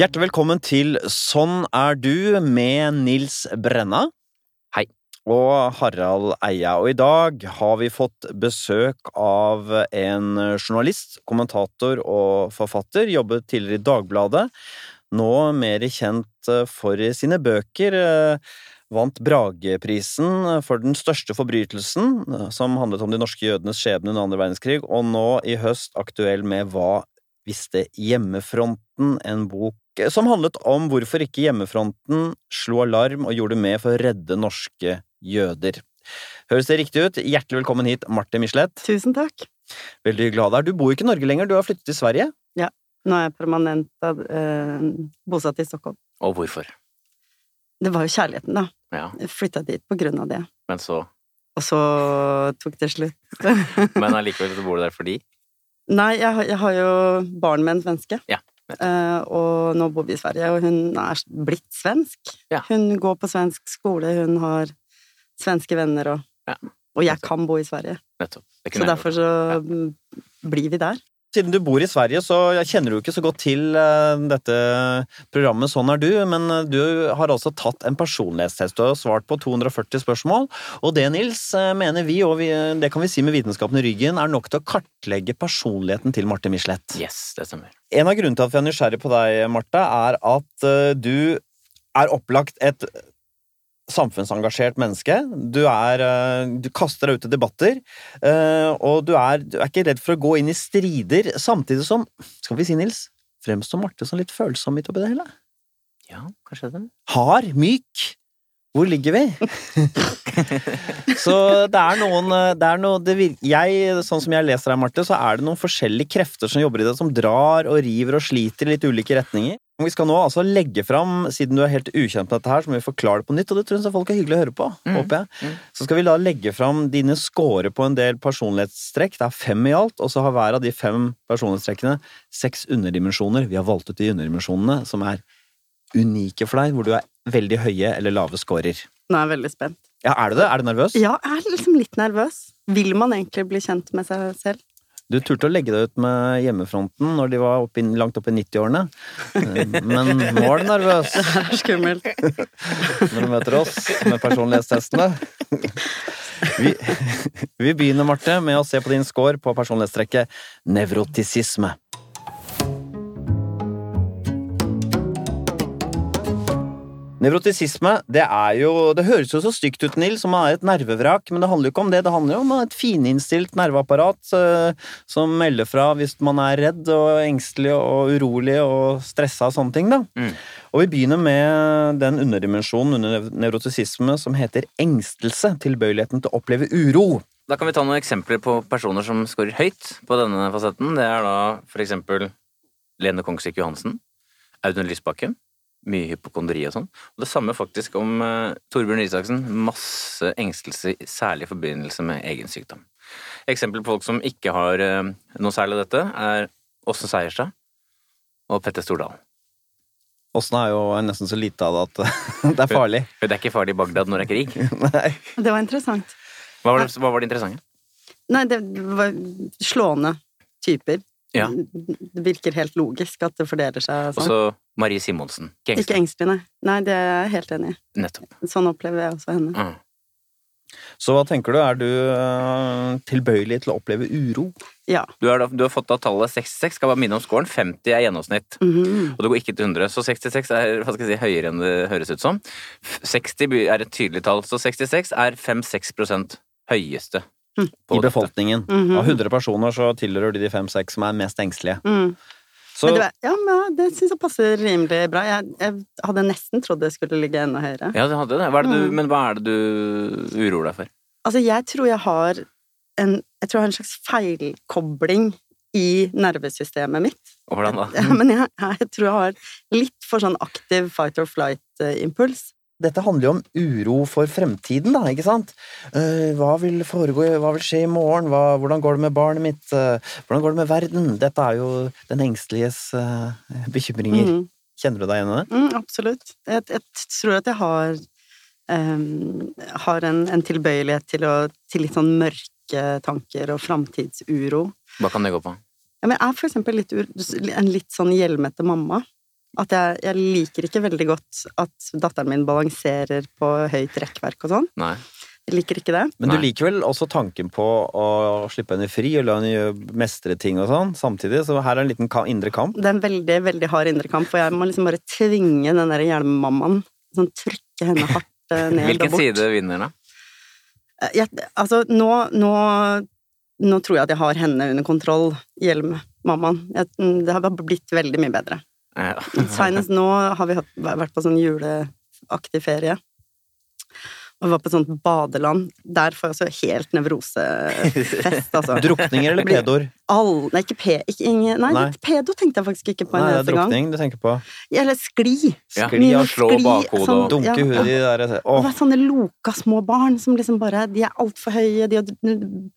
Hjertelig velkommen til Sånn er du med Nils Brenna. Hei. Og Harald Eia. Og i dag har vi fått besøk av en journalist, kommentator og forfatter. Jobbet tidligere i Dagbladet. Nå mer kjent for sine bøker. Vant Brageprisen for den største forbrytelsen, som handlet om de norske jødenes skjebne under andre verdenskrig, og nå i høst aktuell med Hva visste hjemmefronten, en bok som handlet om hvorfor ikke hjemmefronten slo alarm og gjorde med for å redde norske jøder. Høres det riktig ut? Hjertelig velkommen hit, Marte Michelet. Tusen takk. Veldig hyggelig å ha deg her. Du bor ikke i Norge lenger, du har flyttet til Sverige? Ja. Nå er jeg permanent eh, bosatt i Stockholm. Og hvorfor? Det var jo kjærligheten, da. Ja, Jeg flytta dit på grunn av det. men så Og så tok det slutt. Men allikevel så bor du der fordi Nei, jeg, har- jeg har jo barn med en svenske. Ja. Uh, og nå bor vi i Sverige, og hun er blitt svensk. Ja. Hun går på svensk skole, hun har svenske venner, og, Ja. og jeg kan bo i Sverige. Så derfor så ja. blir vi der. Siden du bor i Sverige, så kjenner du ikke så godt til eh, dette programmet Sånn er du, men eh, du har altså tatt en personlighetstest. og svart på 240 spørsmål, og det, Nils, eh, mener vi, og vi, det kan vi si med vitenskapen i ryggen, er nok til å kartlegge personligheten til Marte Michelet. Yes, det stemmer. En av grunnene til at vi er nysgjerrig på deg, Marte, er at du er opplagt et samfunnsengasjert menneske. Du, er, eh, du kaster deg ut i debatter, eh, og du er, du er ikke redd for å gå inn i strider, samtidig som, skal vi si, Nils, fremstår Marte som litt følsom midt oppi det hele. Ja, kanskje det. Hard, myk. Hvor ligger vi? så det er noen det er noe, det vir jeg, Sånn som jeg leser her, Marte, så er det noen forskjellige krefter som jobber i det, som drar og river og sliter i litt ulike retninger. Vi skal nå altså legge fram, siden du er helt ukjent med dette her, så må vi forklare det på nytt, og det tror jeg folk er hyggelig å høre på, Mm. håper jeg. Mm. Så skal vi da legge fram dine score på en del personlighetstrekk. Det er fem i alt, og så har hver av de fem personlighetstrekkene seks underdimensjoner. Vi har valgt ut de underdimensjonene som er unike for deg, hvor du er veldig høye eller lave scorer. Nå er jeg veldig spent. Ja, er du det? Er du nervøs? Ja, jeg er liksom litt nervøs. Vil man egentlig bli kjent med seg selv? Du turte å legge deg ut med hjemmefronten når de var opp i- langt opp i 90-årene. Eh, Men nå er du nervøs Det er skummelt. når du møter oss med personlighetstestene. Vi, vi begynner, Marte, med å se på din score på personlighetstrekket nevrotisisme. Nevrotisisme, det er jo Det høres jo så stygt ut, Nils, som er et nervevrak, men det handler jo ikke om det. Det handler jo om et fininnstilt nerveapparat eh, som melder fra hvis man er redd og engstelig og urolig og stressa og sånne ting, da. Mm. Og vi begynner med den underdimensjonen under nev- nevrotisisme som heter engstelse. Tilbøyeligheten til å oppleve uro. Da kan vi ta noen eksempler på personer som scorer høyt på denne fasetten. Det er da for eksempel Lene Kongsvik Johansen, Audun Lysbakken, mye hypokondri og sånn. Og det samme faktisk om uh, Torbjørn Isaksen. Masse engstelse, særlig i forbindelse med egen sykdom. Eksempel på folk som ikke har uh, noe særlig av dette, er Åsne Seierstad og Petter Stordalen. Åsne er jo nesten så lite av det at det er farlig. Det er ikke farlig i Bagdad når det er krig. Nei. Det var interessant. Hva var det, hva var det interessante? Nei, det var slående typer. Ja. Det virker helt logisk at det fordeler seg Og sånn. så Marie Simonsen. Ikke Ikke engstelig. engstelig, nei. Nei, det er jeg helt enig i. Nettopp. Sånn opplever jeg også henne. Mm. Så hva tenker du? Er du øh, tilbøyelig til å oppleve uro? Ja. Du, er da, du har fått da tallet 66, skal bare minne om scoren. 50 er gjennomsnitt. Mhm. Og det går ikke til 100, så 66 er hva skal jeg si, høyere enn det høres ut som. 60 er et tydelig tall, så 66 er 5-6 høyeste. Mm. på I befolkningen. befolkningen. -hmm. Av 100 personer så tilhører de de fem-seks som er mest engstelige. Mm. Så Men det, var- ja, men det syns jeg passer rimelig bra. Jeg, jeg hadde nesten trodd det skulle ligge enda høyere. Ja, det hadde det. Hva er det du, Mm. Men hva er det du uroer deg for? Altså, jeg tror jeg har en Jeg tror jeg har en slags feilkobling i nervesystemet mitt. Hvordan da? Ja, men jeg, jeg tror jeg har litt for sånn aktiv fight or flight-impuls. Dette handler jo om uro for fremtiden, da, ikke sant? Eh, hva vil foregå, hva vil skje i morgen? Hva, hvordan går det med barnet mitt? Eh, hvordan går det med verden? Dette er jo den engsteliges eh, bekymringer. Mhm. Kjenner du deg igjen i det? Mm, absolutt. Jeg, jeg tror at jeg har um, har en, en tilbøyelighet til, å, til litt sånn mørke tanker og framtidsuro. Hva kan det gå på? Ja, men jeg er for eksempel litt, en litt sånn hjelmete mamma. At jeg, jeg liker ikke veldig godt at datteren min balanserer på høyt rekkverk og sånn. Nei. Jeg liker ikke det. Men du Nei. liker vel også tanken på å slippe henne fri og la henne mestre ting og sånn samtidig, så her er en liten indre kamp. Det er en veldig, veldig hard indre kamp, og jeg må liksom bare tvinge den der hjelmmammaen. Sånn trykke henne hardt eh, ned Hvilken og bort. side vinner, da? Eh, Jeg, altså, nå, nå, nå tror jeg at jeg har henne under kontroll, hjelmmammaen. Mm, Det har blitt veldig mye bedre. Ja. Senest nå har vi hatt- vært på sånn juleaktig ferie. Og vi var på et sånt badeland. Der får jeg også helt nevrosefest, altså. Drukninger eller pedoer? All, nei, ikke pe... Ikke, ingen, nei, Nei. pedo tenkte jeg faktisk ikke på en Nei, eneste gang. drukning du tenker på. Eller skli. Ja. Skli og slå bakhodet sånn- og Dunke ja, hodet i de der Å. Det er sånne loka små barn som liksom bare De er altfor høye, de er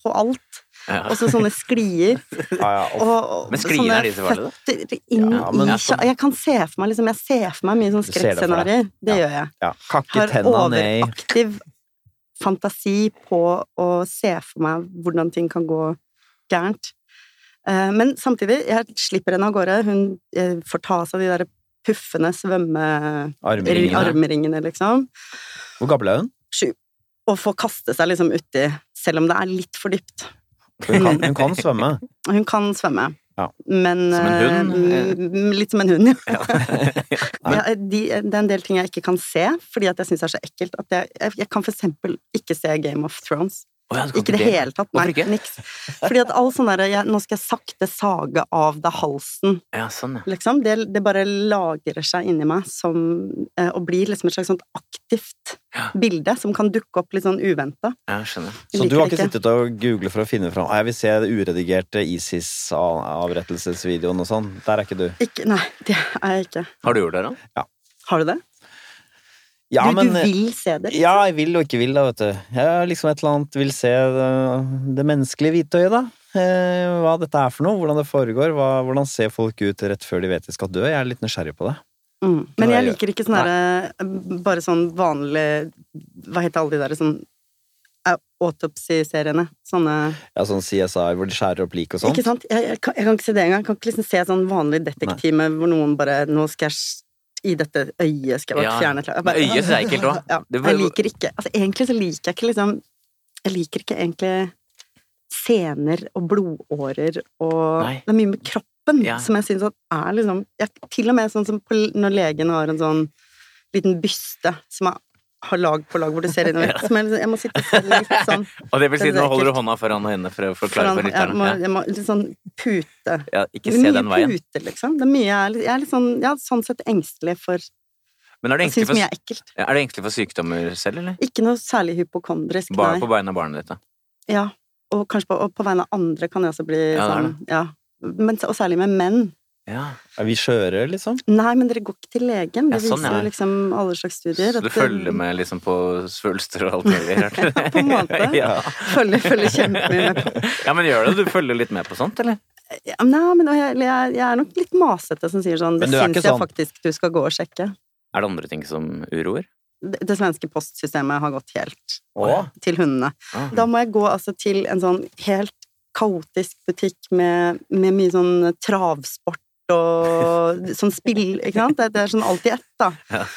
på alt. Ja. Og så sånne sklier. ja, ja, Og, og Men skliene er de så farlige, da? føtter inn Ja, men- i kja- Jeg kan se for meg liksom Jeg ser for meg mye sånn det skrekkscenarioer. Det gjør jeg. ja. Har overaktiv fantasi på å se for meg hvordan ting kan gå gærent. Eh, Men samtidig, jeg slipper henne av gårde. Hun eh, får ta av seg de der puffende svømme... armringene. Armringene, liksom. Hvor gammel er hun? Sju. Og få kaste seg liksom uti, selv om det er litt for dypt. Hun kan, hun kan svømme. Hun kan svømme. Ja. Men Som en hund? eh, Litt som en hund, ja. ja de, det er en del ting jeg ikke kan se, fordi at jeg syns det er så ekkelt. At jeg, jeg, jeg kan for eksempel ikke se Game of Thrones. Å ja, Ikke i det hele tatt. Nei, ikke? niks. Fordi at all sånn derre Nå skal jeg sakte sage av deg halsen, Ja, sånn, ja. liksom. Det, det bare lagrer seg inni meg som eh, Og blir liksom et slags sånt aktivt Ja. bilde som kan dukke opp litt sånn uventa. Ja, skjønner. Så du har ikke, ikke sittet og googlet for å finne fram «Ah, Jeg vil se det uredigerte ISIS-avrettelsesvideoen og sånn. Der er ikke du. Ikke, nei, det er jeg ikke. Har du gjort det, da? Ja. Har du det? Ja, du, men du vil se det? Ja, jeg vil og ikke vil, da, vet du. Jeg liksom et eller annet vil se det, det menneskelige hvitøyet, da. Eh, hva dette er for noe, hvordan det foregår, hva, hvordan ser folk ut rett før de vet de skal dø. Jeg er litt nysgjerrig på det. Mm. Men jeg liker ikke sånn herre Bare sånn vanlig Hva heter alle de der sånn eh, Autopsy-seriene. Sånne Ja, sånn CSI hvor de skjærer opp lik og sånt. Ikke sant? Jeg, jeg, kan, jeg kan ikke se det engang. Jeg kan ikke liksom se sånn vanlig detektiv hvor noen bare Nå skal jeg i dette øyet skal jeg bare fjerne klær. annet. øyet syns jeg er ekkelt også. Ja, jeg liker ikke Altså egentlig så liker jeg ikke liksom Jeg liker ikke egentlig sener og blodårer og Nei. Det er mye med kroppen Ja. som jeg syns er liksom jeg, Til og med sånn som på, når legen har en sånn liten byste som er, har lag på lag hvor du ser innover. Som jeg, jeg må sitte selv litt sånn Og det vil si, nå holder du hånda foran henne for å forklare for jeg, må, lytterne. jeg må litt sånn pute. Ja, ja, ikke se den veien. Pute, liksom. Det er mye, jeg er litt- jeg er litt sånn, ja, sånn sett engstelig for Men er det Jeg engstelig for, mye er ekkelt. ja, er det engstelig for sykdommer selv, eller? Ikke noe særlig hypokondrisk, Bare nei. på vegne av barnet ditt, da? Ja. Og kanskje på, og på vegne av andre kan jeg også bli Ja, sånn Ja. Men, og særlig med menn. Ja. Er vi skjøre, liksom? Nei, men dere går ikke til legen. Det Ja, sånn, viser ja. liksom alle slags studier. Så du følger med liksom på svulster og alt mulig? ja, På en måte. ja. Følger, følger kjempemye med på. ja, men gjør det? Du følger litt med på sånt, eller? Ja, Nei, men jeg, jeg, jeg er nok litt masete som sier sånn Det syns jeg sånn- faktisk du skal gå og sjekke. Er det andre ting som uroer? Det, det svenske postsystemet har gått helt Åh. til hundene. Ah. Da må jeg gå altså til en sånn helt kaotisk butikk med, med mye sånn travsport og sånn spill, ikke sant? Det, er sånn alt i ett, da.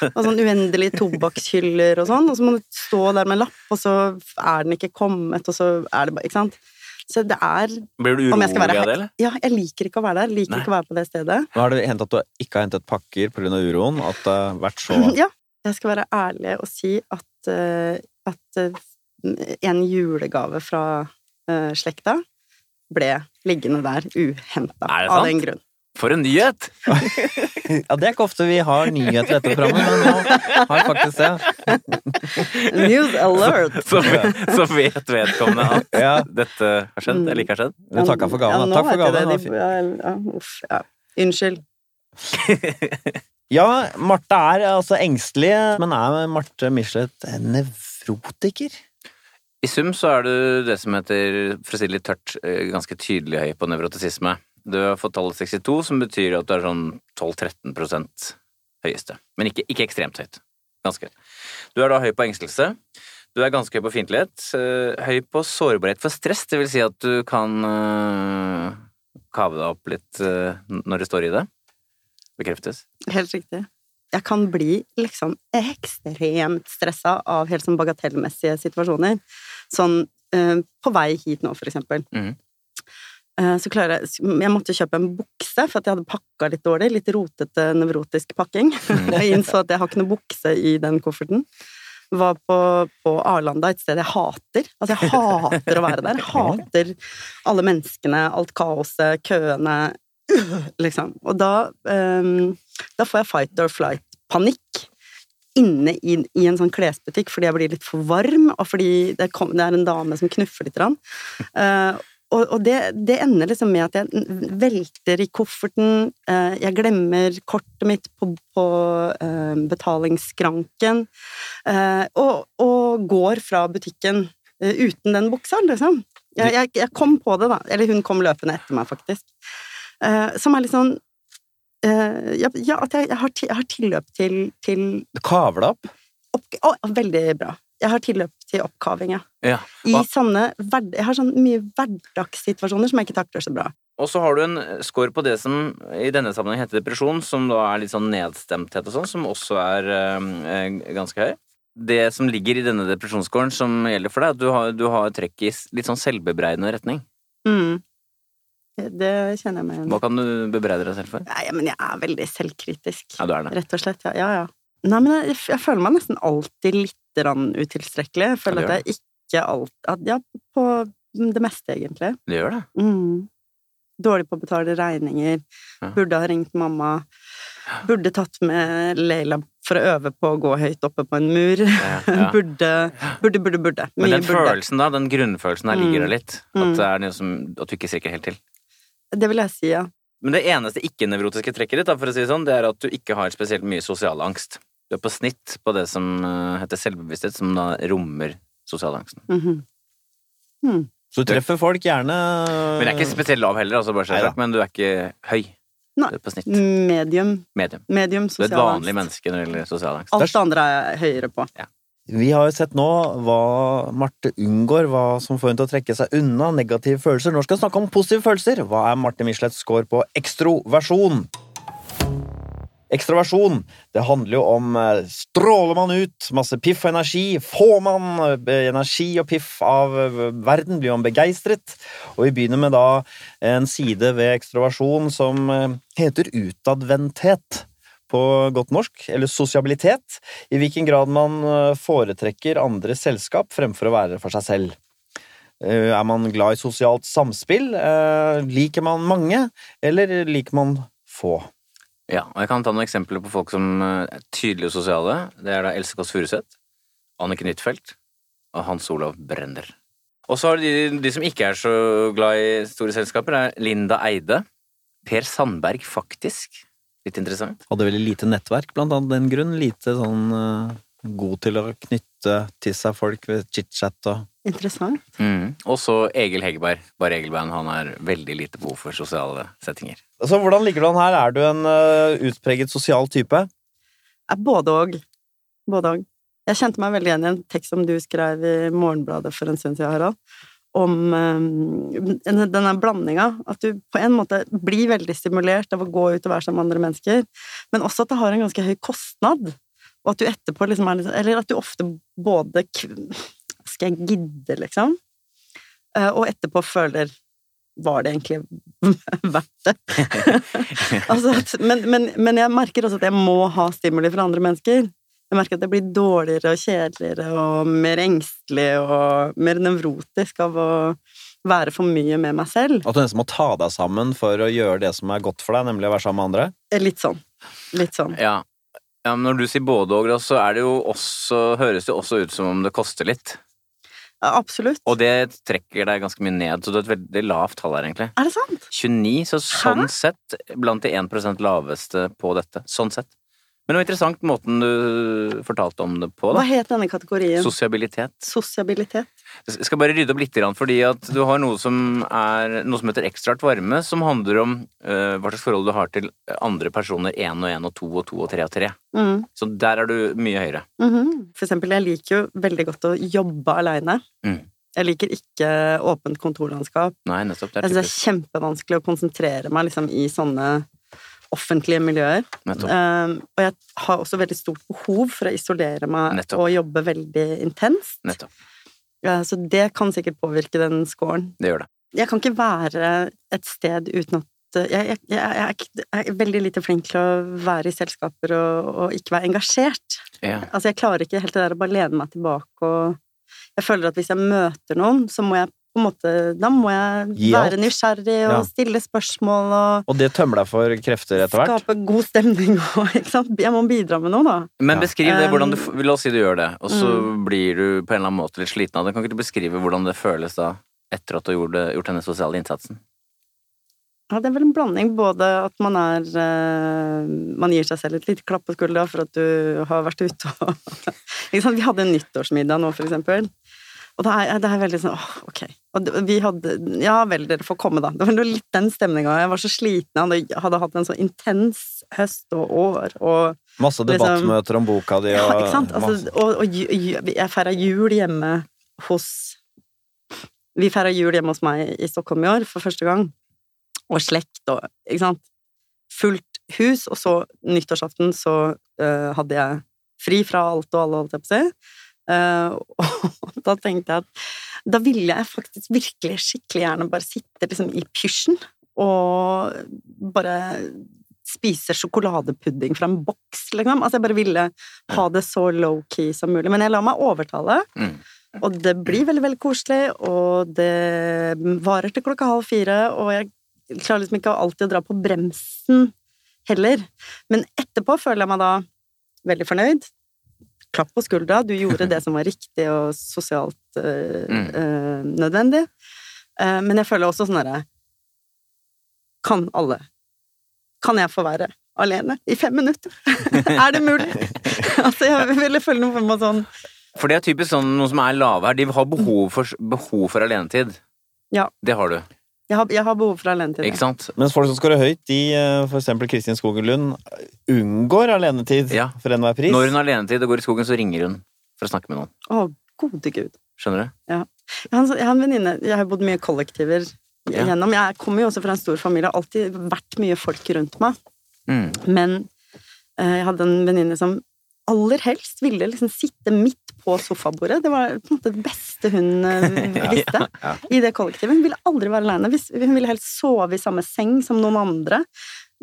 Og sånn uendelige tobakkshyller og sånn, og så må du stå der med en lapp, og så er den ikke kommet, og så er det bare Ikke sant? Så det er Blir du jeg urolig av det, eller? Ja, jeg liker ikke å være der. Liker Nei. ikke å være på det stedet. Nå har det hendt at du ikke har hentet pakker pga. uroen. At det har vært så Ja. Jeg skal være ærlig og si at, eh, at eh, en julegave fra eh, slekta ble liggende der uhenta av den grunn. For en nyhet! Ja, det er ikke ofte vi har nyheter etter programmet, men nå har vi faktisk det. News alert! Så, så vet vedkommende at Ja, dette har skjedd, eller ikke har skjedd. du takker for gaven. Ja, nå Takk for gaven. det. De, ja, uff, ja. Unnskyld. Ja, Marte er altså engstelig, men er Marte Michelet en nevrotiker? I sum så er du det som heter, for å si det litt tørt, eh, ganske tydelig høy på nevrotisisme. Du har fått tallet 62, som betyr at du er sånn 12-13% høyeste. Men ikke, ikke ekstremt høyt. Ganske høyt. Du er da høy på engstelse. Du er ganske høy på fiendtlighet. eh, Høy på sårbarhet for stress, det vil si at du kan eh, kave deg opp litt eh, når det står i det. bekreftes. Helt riktig. Jeg kan bli liksom ekstremt stressa av helt sånn bagatellmessige situasjoner. Sånn på vei hit nå, for eksempel. Mhm. Eh, så klarer jeg Jeg måtte kjøpe en bukse, for at jeg hadde pakka litt dårlig. Litt rotete, nevrotisk pakking. Jeg innså at jeg har ikke noe bukse i den kofferten. Var på, på Arlanda, et sted jeg hater. Altså, jeg hater å være der. Jeg hater alle menneskene, alt kaoset, køene, liksom. Og da, um, da får jeg fight or flight-panikk inne i, i en sånn klesbutikk fordi jeg blir litt for varm, og fordi det, kom, det er en dame som knuffer litt. Rann. Og, og det, det ender liksom med at jeg velter i kofferten, eh, jeg glemmer kortet mitt på, på eh, betalingsskranken, eh, og, og går fra butikken uten den buksa, liksom. Jeg, jeg, jeg kom på det, da. Eller hun kom løpende etter meg, faktisk. Eh, som er litt sånn eh, ja, at jeg, har, tilløp til, til kaver opp. opp, å, Veldig bra. Jeg har tilløp til oppkaving, ja. Ja. I sånne Jeg har sånn mye hverdagssituasjoner som jeg ikke takler så bra. og så har du en score på det som i denne sammenheng heter depresjon, som da er litt sånn nedstemthet og sånn, som også er øh, ganske høy. Det som ligger i denne depresjonsscoren som gjelder for deg, at du har, du har trekk i litt sånn selvbebreidende retning. Mm. Det kjenner jeg meg igjen. Hva kan du bebreide deg selv for? Nei, men jeg er veldig selvkritisk. Ja, du er det. Rett og slett. Ja, ja. ja. Nei, men jeg, jeg føler meg nesten alltid litt utilstrekkelig. Jeg føler Ja, at jeg ikke alt at, Ja, på det meste, egentlig. Det gjør det. Mm. Dårlig på å betale regninger. Ja. Burde ha ringt mamma. Burde tatt med Leila for å øve på å gå høyt oppe på en mur. Ja, ja. Burde, burde, burde, burde. Men den burde. følelsen da, den grunnfølelsen der ligger der litt. At Mm. det er noe som, at du ikke strekker helt til. Det vil jeg si, ja. Men det eneste ikke-nevrotiske trekket ditt, da, for å si det sånn, det er at du ikke har spesielt mye sosial angst. Du er på snitt på det som eh, heter selvbevissthet, som da rommer sosialangsten. Mhm. Mm. Så du treffer folk gjerne Men jeg er ikke spesielt lav heller, altså det sagt, men du er ikke høy. Nei. Du er på snitt. Medium. Medium. Medium Du er et vanlig menneske når det gjelder sosial angst. Alt det andre er jeg høyere på. Vi har jo sett nå hva Marte unngår, hva som får henne til å trekke seg unna negative følelser. Nå skal vi snakke om positive følelser. Hva er Marte Michelets score på ekstroversjon? Ekstroversjon, det handler jo om eh, stråler man ut, masse piff og energi, får man eh, energi og piff av eh, verden, blir man begeistret. Og vi begynner med da en side ved ekstroversjon som heter utadvendthet på godt norsk, eller sosialitet, i hvilken grad man foretrekker andres selskap fremfor å være for seg selv. Er man glad i sosialt samspill? Liker man mange, eller liker man få? Ja, og Jeg kan ta noen eksempler på folk som eh, er tydelige og sosiale. Det er da Else Kåss Furuseth, Anniken Huitfeldt og Hans Olav Brenner. Og så har de, de som ikke er så glad i store selskaper, er Linda Eide. Per Sandberg, faktisk. Litt interessant. Hadde veldig lite nettverk, blant annet den grunn. Lite sånn eh, god til å knytte til seg folk ved chit-chat og Interessant. Mm. Og så Egil Hegerberg. Bare Egelbein. Han har veldig lite behov for sosiale settinger. Så hvordan ligger du an her? Er du en uh, utpreget sosial type? Er både og. Både òg. Jeg kjente meg veldig igjen i en tekst som du skrev i Morgenbladet for en stund siden, Harald. Om um, denne blandinga. At du på en måte blir veldig stimulert av å gå ut og være sammen med andre mennesker, men også at det har en ganske høy kostnad. Og at du etterpå liksom er litt Eller at du ofte både Skal jeg gidde, liksom? Eh, Og etterpå føler Var det egentlig verdt det? altså at, men, men, men jeg merker også at jeg må ha stimuli fra andre mennesker. Jeg merker at jeg blir dårligere og kjedeligere og mer engstelig og mer nevrotisk av å være for mye med meg selv. At du nesten må ta deg sammen for å gjøre det som er godt for deg, nemlig å være sammen med andre? Eh, Litt sånn. Litt sånn. Ja. Ja, men når du sier både og, så det også, høres det jo også ut som om det koster litt. Ja, absolutt. Og det trekker deg ganske mye ned, så du har et veldig lavt tall her, egentlig. Er det sant? 29, så sånn sett blant de 1% laveste på dette. Sånn sett. Men det var interessant måten du fortalte om det på, Hva da. het denne kategorien? Sosiabilitet. Sosiabilitet. Jeg skal bare rydde opp litt, fordi at du har noe som, er, noe som heter ekstraart varme, som handler om uh, hva slags forhold du har til andre personer, én og én og to og to og tre og tre. Mm. Så der er du mye høyere. Mhm. For eksempel, jeg liker jo veldig godt å jobbe aleine. Mm. Jeg liker ikke åpent kontorlandskap. Nei, nettopp. Det Jeg er synes det er kjempevanskelig å konsentrere meg liksom, i sånne offentlige miljøer. Um, og jeg har også veldig stort behov for å isolere meg Nettopp. og jobbe veldig intenst. Ja, så det kan sikkert påvirke den scoren. Det gjør det. Jeg kan ikke være et sted uten at jeg, jeg, jeg, jeg, er, jeg er veldig lite flink til å være i selskaper og, og ikke være engasjert. Ja. Altså, jeg klarer ikke helt det der å bare lene meg tilbake og Jeg føler at hvis jeg møter noen, så må jeg på en måte Da må jeg Gi være alt. nysgjerrig og Ja. stille spørsmål og Og det tømmer deg for krefter etter hvert. skape god stemning og Ikke sant? Jeg må bidra med noe, da. Men Ja. beskriv det, hvordan du, La oss si du gjør det, og så Mm. blir du på en eller annen måte litt sliten av det. Kan ikke du beskrive hvordan det føles da, etter at du har gjort, gjort denne sosiale innsatsen? Ja, det er vel en blanding. Både at man er eh, Man gir seg selv et lite klapp på skuldra for at du har vært ute og Ikke sant? Vi hadde en nyttårsmiddag nå, for eksempel. Og det er, det er veldig sånn åh, ok. Og vi hadde Ja vel, dere får komme, da. Det var litt den stemninga. Jeg var så sliten. Jeg hadde, hatt en så intens høst og år og Masse Liksom- debattmøter om boka di Ja, ikke sant? Altså, og, og jeg feira jul hjemme hos Vi feira jul hjemme hos meg i Stockholm i år for første gang. Og slekt og Ikke sant? Fullt hus, og så nyttårsaften så uh, hadde jeg fri fra alt og alle, holdt jeg på å si. Eh, og da tenkte jeg at da ville jeg faktisk virkelig skikkelig gjerne bare sitte liksom i pysjen og bare spise sjokoladepudding fra en boks, liksom. Altså, jeg bare ville ha det så low-key som mulig. Men jeg la meg overtale, Mm. og det blir veldig, veldig koselig, og det varer til klokka halv fire, og jeg klarer liksom ikke alltid å dra på bremsen heller. Men etterpå føler jeg meg da veldig fornøyd. Klapp på skuldra, du gjorde det som var riktig og sosialt Mm. eh, nødvendig. Uh, men jeg føler også sånn herre Kan alle Kan jeg få være alene i fem minutter? er det mulig? altså, jeg ville føle noe for meg sånn For det er typisk sånn noen som er lave her, de har behov for, behov for alenetid. Ja. Det har du, Jeg har, jeg har behov for alenetid. ikke sant? Mens folk som scorer høyt, de, f.eks. for eksempel Kristin Skogen Lund, unngår alenetid Ja. for enhver pris. Når hun har alenetid og går i skogen, så ringer hun for å snakke med noen. Å, gode gud. Skjønner du? Ja. jeg har en venninne Jeg har bodd mye kollektiver Ja. gjennom. Jeg kommer jo også fra en stor familie, har alltid vært mye folk rundt meg. Mm. Men eh, jeg hadde en venninne som aller helst ville liksom sitte midt på sofabordet. Det var på en måte det beste hun eh, visste Ja. i det kollektivet. Hun ville aldri være alene. Hun ville helst sove i samme seng som noen andre.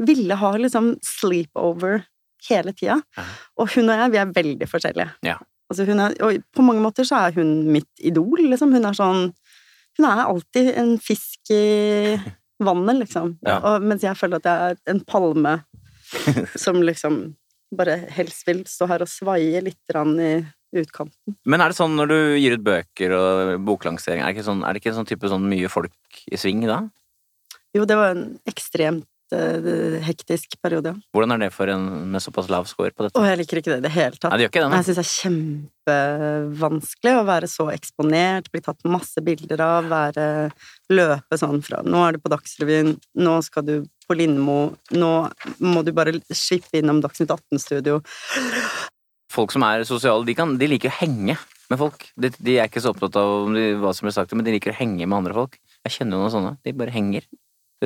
Ville ha liksom sleepover hele tida. Ja. Og hun og jeg, vi er veldig forskjellige. Ja. Altså er, og på mange måter så er hun mitt idol, liksom. Hun er sånn Hun er alltid en fisk i vannet, liksom. Ja. Og, mens jeg føler at jeg er en palme som liksom bare helst vil stå her og svaie litt i utkanten. Men er det sånn når du gir ut bøker og boklansering, er det ikke, sånn, er det ikke sånn type sånn mye folk i sving da? Jo, det var en ekstremt hektisk periode. Hvordan er det for en med såpass lav score på dette? Og jeg liker ikke det i det hele tatt. Nei, det gjør ikke det, nei. jeg syns det er kjempevanskelig å være så eksponert, bli tatt masse bilder av, være løpe sånn fra Nå er du på Dagsrevyen, nå skal du på Lindmo, nå må du bare skippe innom Dagsnytt 18-studio. Folk som er sosiale, de, kan, de liker å henge med folk. De, de er ikke så opptatt av hva som blir sagt, men de liker å henge med andre folk. Jeg kjenner jo noen sånne. De bare henger.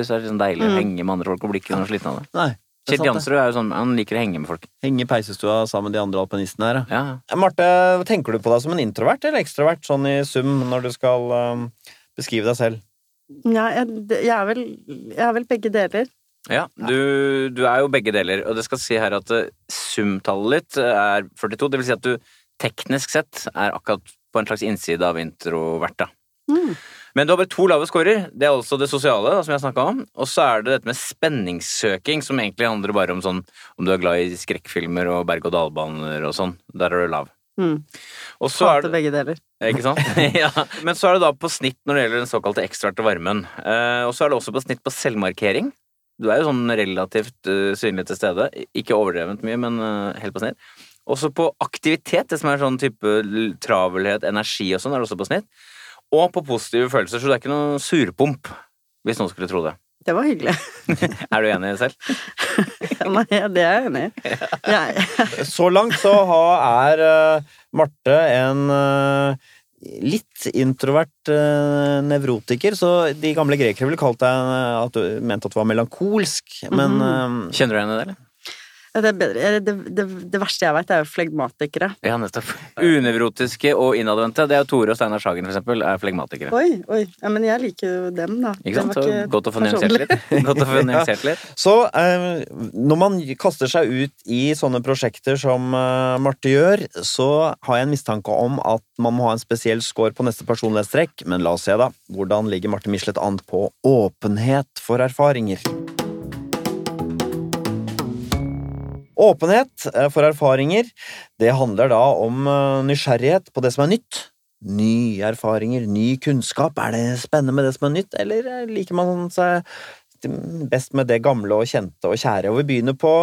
Det er sånn deilig å Mm. henge med andre folk og bli ikke noe sliten av det. Nei, det Kjell. Jansrud er jo sånn, han liker å henge med folk. Henge i peisestua sammen med de andre alpinistene her, ja. Eh, Marte, tenker du på deg som en introvert eller ekstrovert, sånn i sum, når du skal um, beskrive deg selv? Ja, jeg, jeg, er vel, jeg er vel begge deler. Ja, du, du er jo begge deler, og det skal si her at eh, sumtallet ditt er 42, det vil si at du teknisk sett er akkurat på en slags innside av introvert, da. Mm. Men du har bare to lave scorer. Det er altså det sosiale, da, som jeg snakka om. Og så er det dette med spenningssøking, som egentlig handler bare om sånn om du er glad i skrekkfilmer og berg-og-dal-baner og sånn. Der er du lav. Mm. Og så Hater begge deler. Ikke sant? ja. Men så er det da på snitt når det gjelder den såkalte ekstroverte varmen. Eh, og så er det også på snitt på selvmarkering. Du er jo sånn relativt uh, synlig til stede. Ikke overdrevent mye, men uh, helt på snitt. Også på aktivitet, det som er sånn type travelhet, energi og sånn, er det også på snitt. Og på positive følelser, så det er ikke noe surpomp, hvis noen skulle tro det. Det var hyggelig. Er du enig selv? Nei, det er jeg enig i. Ja. Så langt så er eh, Marte en eh, litt introvert eh, nevrotiker, så de gamle grekere ville kalt deg at du mente at du var melankolsk, men eh, Kjenner du igjen i det, eller? Ja, Det, er bedre. Det, det, det verste jeg vet, er jo flegmatikere. Ja, nettopp. Unevrotiske og innadvendte. Det er jo Tore og Steinar Sagen, for eksempel, er flegmatikere. Oi, oi. Ja, men jeg liker jo dem, da. Ikke sant? Så ikke godt å få nyansert litt. Godt å få nyansert litt. Så eh, når man kaster seg ut i sånne prosjekter som eh, Marte gjør, så har jeg en mistanke om at man må ha en spesiell score på neste personlighetstrekk, men la oss se, da. Hvordan ligger Marte Michelet an på åpenhet for erfaringer? Åpenhet eh, for erfaringer, det handler da om eh, nysgjerrighet på det som er nytt. Nye erfaringer, ny kunnskap. Er det spennende med det som er nytt, eller eh, liker man seg best med det gamle og kjente og kjære. Og vi begynner på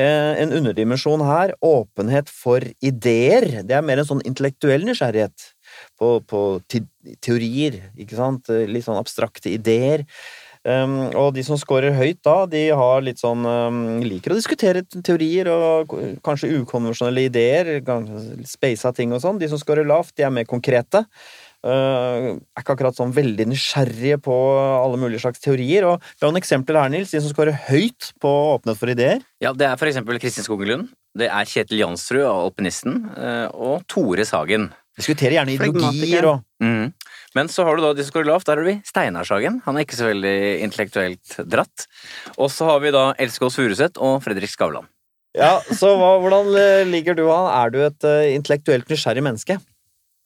en underdimensjon her. Åpenhet for ideer. Det er mer en sånn intellektuell nysgjerrighet på, på teorier, ikke sant? Litt sånn abstrakte ideer. Um, og de som scorer høyt da, de har litt sånn um, liker å diskutere teorier og kanskje ukonvensjonelle ideer, speisa ting og sånn. De som scorer lavt, de er mer konkrete. Uh, er ikke akkurat sånn veldig nysgjerrige på alle mulige slags teorier. Og vi har noen eksempler her, Nils. De som scorer høyt på åpnet for ideer. Ja, det er for eksempel Kristin Skogelund. Det er Kjetil Jansrud, alpinisten, eh, og Tore Sagen. Diskuterer gjerne ideologier og Mhm. Men så har du da de som scorer lavt. Der har vi Steinar Sagen. Han er ikke så veldig intellektuelt dratt. Og så har vi da Elskås Furuseth og Fredrik Skavlan. Ja, så hva, hvordan eh, ligger du an? Er du et uh, intellektuelt nysgjerrig menneske?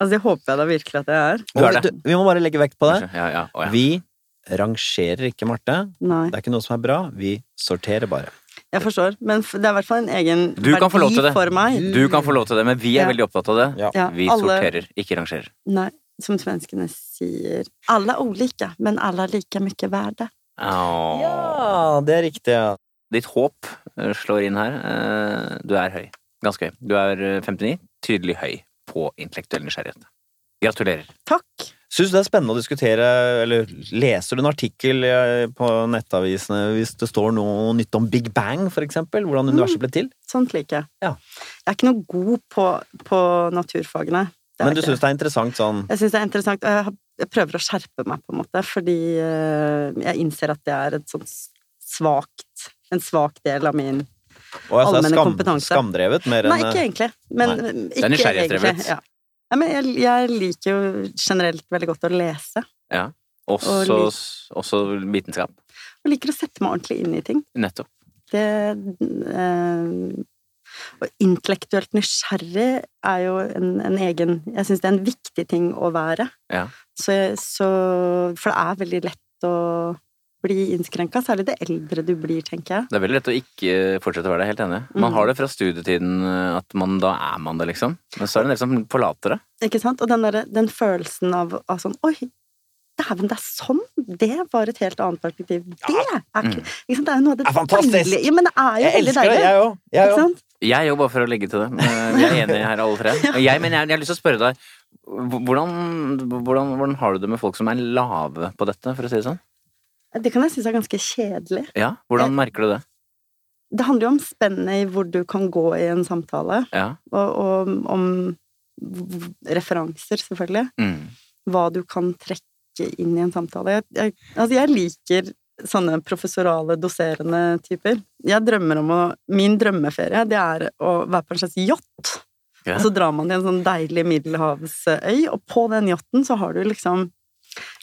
Altså, det håper jeg da virkelig at jeg er. Du er det. vi må bare legge vekt på det. Ja, ja, å, ja. Vi rangerer ikke, Marte. Nei, Det er ikke noe som er bra. Vi sorterer bare. jeg forstår. Men det er i hvert fall en egen Du verdi for meg. Du kan få lov til det, men vi er Ja. veldig opptatt av det. Ja. Ja, Vi alle- sorterer, ikke rangerer. Nei, som svenskene sier. Alle olika, men alle like mye värde. Åh. Ja, det er riktig. ja. Ditt håp eh, slår inn her. Eh, Du er høy. Ganske høy. Du er eh, 59. Tydelig høy på intellektuell nysgjerrighet. Gratulerer. Takk. Syns du det er spennende å diskutere, eller leser du en artikkel eh, på nettavisene hvis det står noe nytt om Big Bang, for eksempel? Hvordan universet ble til? Sånt liker jeg. Ja. Jeg er ikke noe god på, på naturfagene. Det er Men du syns det er interessant sånn Jeg syns det er interessant. Jeg, prøver å skjerpe meg, på en måte, fordi eh, jeg innser at det er et sånt svakt En svak del av min Og jeg allmenne skam, kompetanse. skamdrevet mer enn Nei, ikke egentlig. Men nei. ikke nysgjerrighetsdrevet. egentlig. Ja. Ja, men jeg, jeg liker jo generelt veldig godt å lese. Også, Og også vitenskap. Og liker å sette meg ordentlig inn i ting. Nettopp. Det eh, Og intellektuelt nysgjerrig er jo en, en egen Jeg syns det er en viktig ting å være. Ja. Så, så For det er veldig lett å bli innskrenka, særlig det eldre du blir, tenker jeg. Det er veldig lett å ikke fortsette å være det, helt enig. Man Mm. har det fra studietiden eh, at man, da er man det, liksom. Men så er det en del som forlater det. Ikke sant? Og den, der, den følelsen av, av sånn Oi, dæven, det er sånn! Det var et helt annet perspektiv. Det er ikke, ikke sant? Det er jo noe av det Det er fantastisk! deilige Ja, men det er jo Jeg elsker deilig. det. Jeg òg. Jeg jobber for å legge til det. Eh, Vi er enige her, alle tre. Jeg, men jeg, jeg har lyst til å spørre deg, hvordan, hvordan, hvordan har du det med folk som er lave på dette, for å si det sånn? Det kan jeg synes er ganske kjedelig. Ja, hvordan merker du det? Det handler jo om spennet i hvor du kan gå i en samtale, Ja. og, og om referanser, selvfølgelig. Mm. Hva du kan trekke inn i en samtale. Jeg, jeg, altså, jeg liker sånne professorale, doserende typer. Jeg drømmer om å Min drømmeferie, det er å være på en slags yacht. Ja. Og så drar man til en sånn deilig middelhavsøy, og på den yachten så har du liksom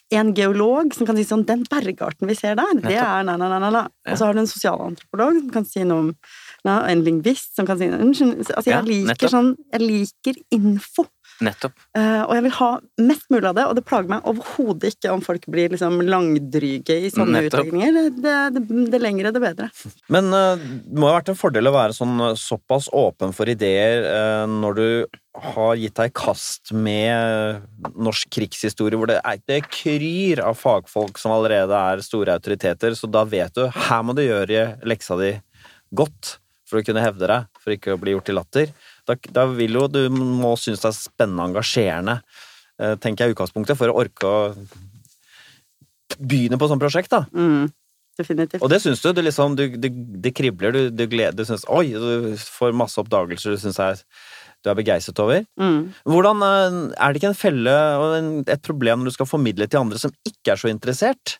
en geolog som kan si sånn Den bergarten vi ser der, det er na, na, na, na. Og så har du en sosialantropolog som kan si noe om na, En lingvist som kan si noe Unnskyld, altså jeg liker sånn Jeg liker info. Nettopp. Uh, og jeg vil ha mest mulig av det, og det plager meg overhodet ikke om folk blir liksom langdryge i sånne utlegninger. Det, det, det lengre, det bedre. Men uh, det må ha vært en fordel å være sånn eh, såpass åpen for ideer uh, når du har gitt deg i kast med norsk krigshistorie, hvor det, er, det kryr av fagfolk som allerede er store autoriteter, så da vet du her må du gjøre leksa di godt for å kunne hevde deg, for ikke å bli gjort til latter. Da, da vil jo du må synes det er spennende og engasjerende, eh, tenker jeg i utgangspunktet, for å orke å begynne på sånt prosjekt, da. Mm, definitivt. Og det syns du? Det, liksom, du, det, det kribler, du, du gleder, du syns Oi, du får masse oppdagelser du syns er du er begeistret over. Mm. Hvordan eh, Er det ikke en felle og et problem når du skal formidle til andre som ikke er så interessert?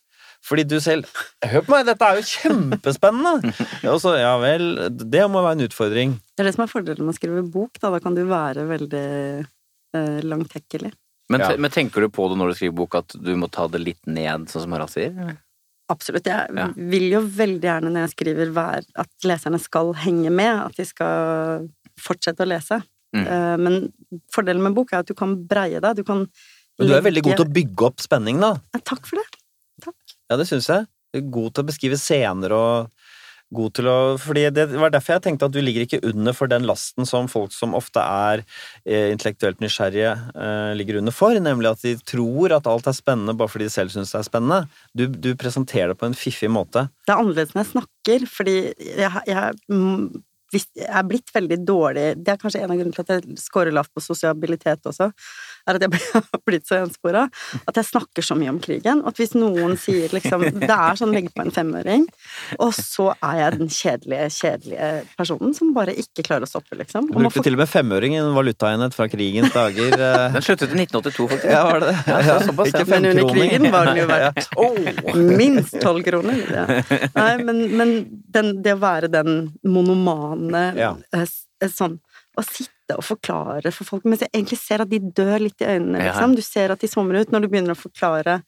Fordi du selv Hør på meg, dette er jo kjempespennende! Og så, ja vel, det må være en utfordring. Det er det som er fordelen med å skrive bok, da. Da kan du være veldig eh, langtekkelig. Men, Ja. men tenker du på det når du skriver bok, at du må ta det litt ned, sånn som Harald sier? eller? Absolutt. Jeg Ja. vil jo veldig gjerne når jeg skriver være, at leserne skal henge med, at de skal fortsette å lese. Mm. Eh, Men fordelen med bok er at du kan breie deg. Du kan Men du er veldig god til å bygge opp spenning, da. Ja, Takk for det. Ja, det syns jeg. God til å beskrive scener og god til å Fordi det var derfor jeg tenkte at du ligger ikke under for den lasten som folk som ofte er eh, intellektuelt nysgjerrige, eh, ligger under for, nemlig at de tror at alt er spennende bare fordi de selv syns det er spennende. Du, du presenterer det på en fiffig måte. Det er annerledes når jeg snakker, fordi jeg, jeg, mm, jeg er blitt veldig dårlig Det er kanskje en av grunnene til at jeg scorer lavt på sosialitet også, er at jeg har blitt så enspora. At jeg snakker så mye om krigen. Og at hvis noen sier liksom Det er sånn legge på en femøring, og så er jeg den kjedelige, kjedelige personen som bare ikke klarer å stoppe, liksom. Du brukte til og med femøring, en valutaenhet fra krigens dager. eh. Den sluttet i 1982, faktisk. Ja, var det det? Ja, såpass, ja. Ikke Men under krigen var den jo verdt oh, minst tolv kroner. Ja. Nei, men, men den, det å være den monomane Ja. eh, eh, sånn Å sitte og forklare for folk mens jeg egentlig ser at de dør litt i øynene, liksom. Du ser at de sommer ut når du begynner å forklare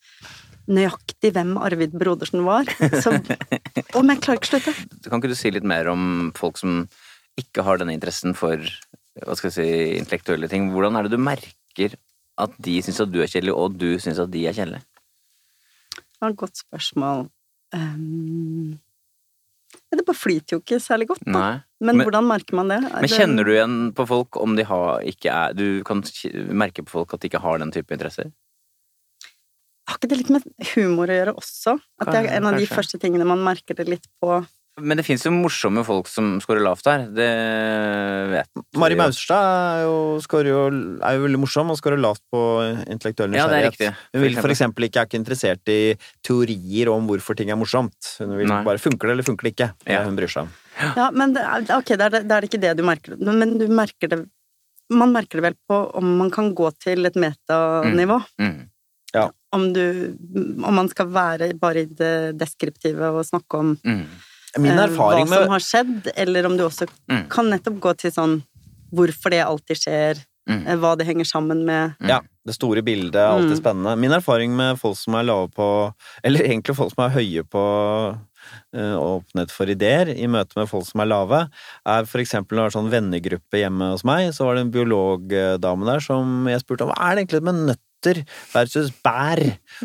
nøyaktig hvem Arvid Brodersen var. Så, å, men jeg klarer ikke å slutte. Kan ikke du si litt mer om folk som ikke har denne interessen for hva skal jeg si, intellektuelle ting? Hvordan er det du merker at de syns at du er kjedelig, og du syns at de er kjedelige? Det var et godt spørsmål. Um, det bare flyter jo ikke særlig godt, da. Men, Men- hvordan merker man det? Men kjenner du igjen på folk om de har ikke er Du kan merke på folk at de ikke har den type interesser? Har ikke det litt med humor å gjøre også? At det er en av de Kanskje. første tingene man merker det litt på. Men det fins jo morsomme folk som scorer lavt her. Det vet Mari vi. Maurstad er jo, jo, er jo veldig morsom og scorer lavt på intellektuell Ja, det er nysgjerrighet. Ja, Hun vil For eksempel ikke, er ikke interessert i teorier om hvorfor ting er morsomt. Hun vil Nei. bare funker det eller funker det ikke. Det Ja. hun bryr seg om. Ja, men det er, ok, det er, det er ikke det du merker. Men du merker det Man merker det vel på om man kan gå til et metanivå. Mm. Om du Om man skal være bare i det deskriptive og snakke om Mm. Min eh, hva som har skjedd, eller om du også Mm. kan nettopp gå til sånn hvorfor det alltid skjer, Mm. eh, hva det henger sammen med. Ja, det store bildet er alltid Mm. spennende. Min erfaring med folk som er lave på Eller egentlig folk som er høye på åpnet for ideer i møte med folk som er lave, er eksempel når det var sånn vennegruppe hjemme hos meg, så var det en biologdame der som jeg spurte om hva er det egentlig med nøtter versus bær?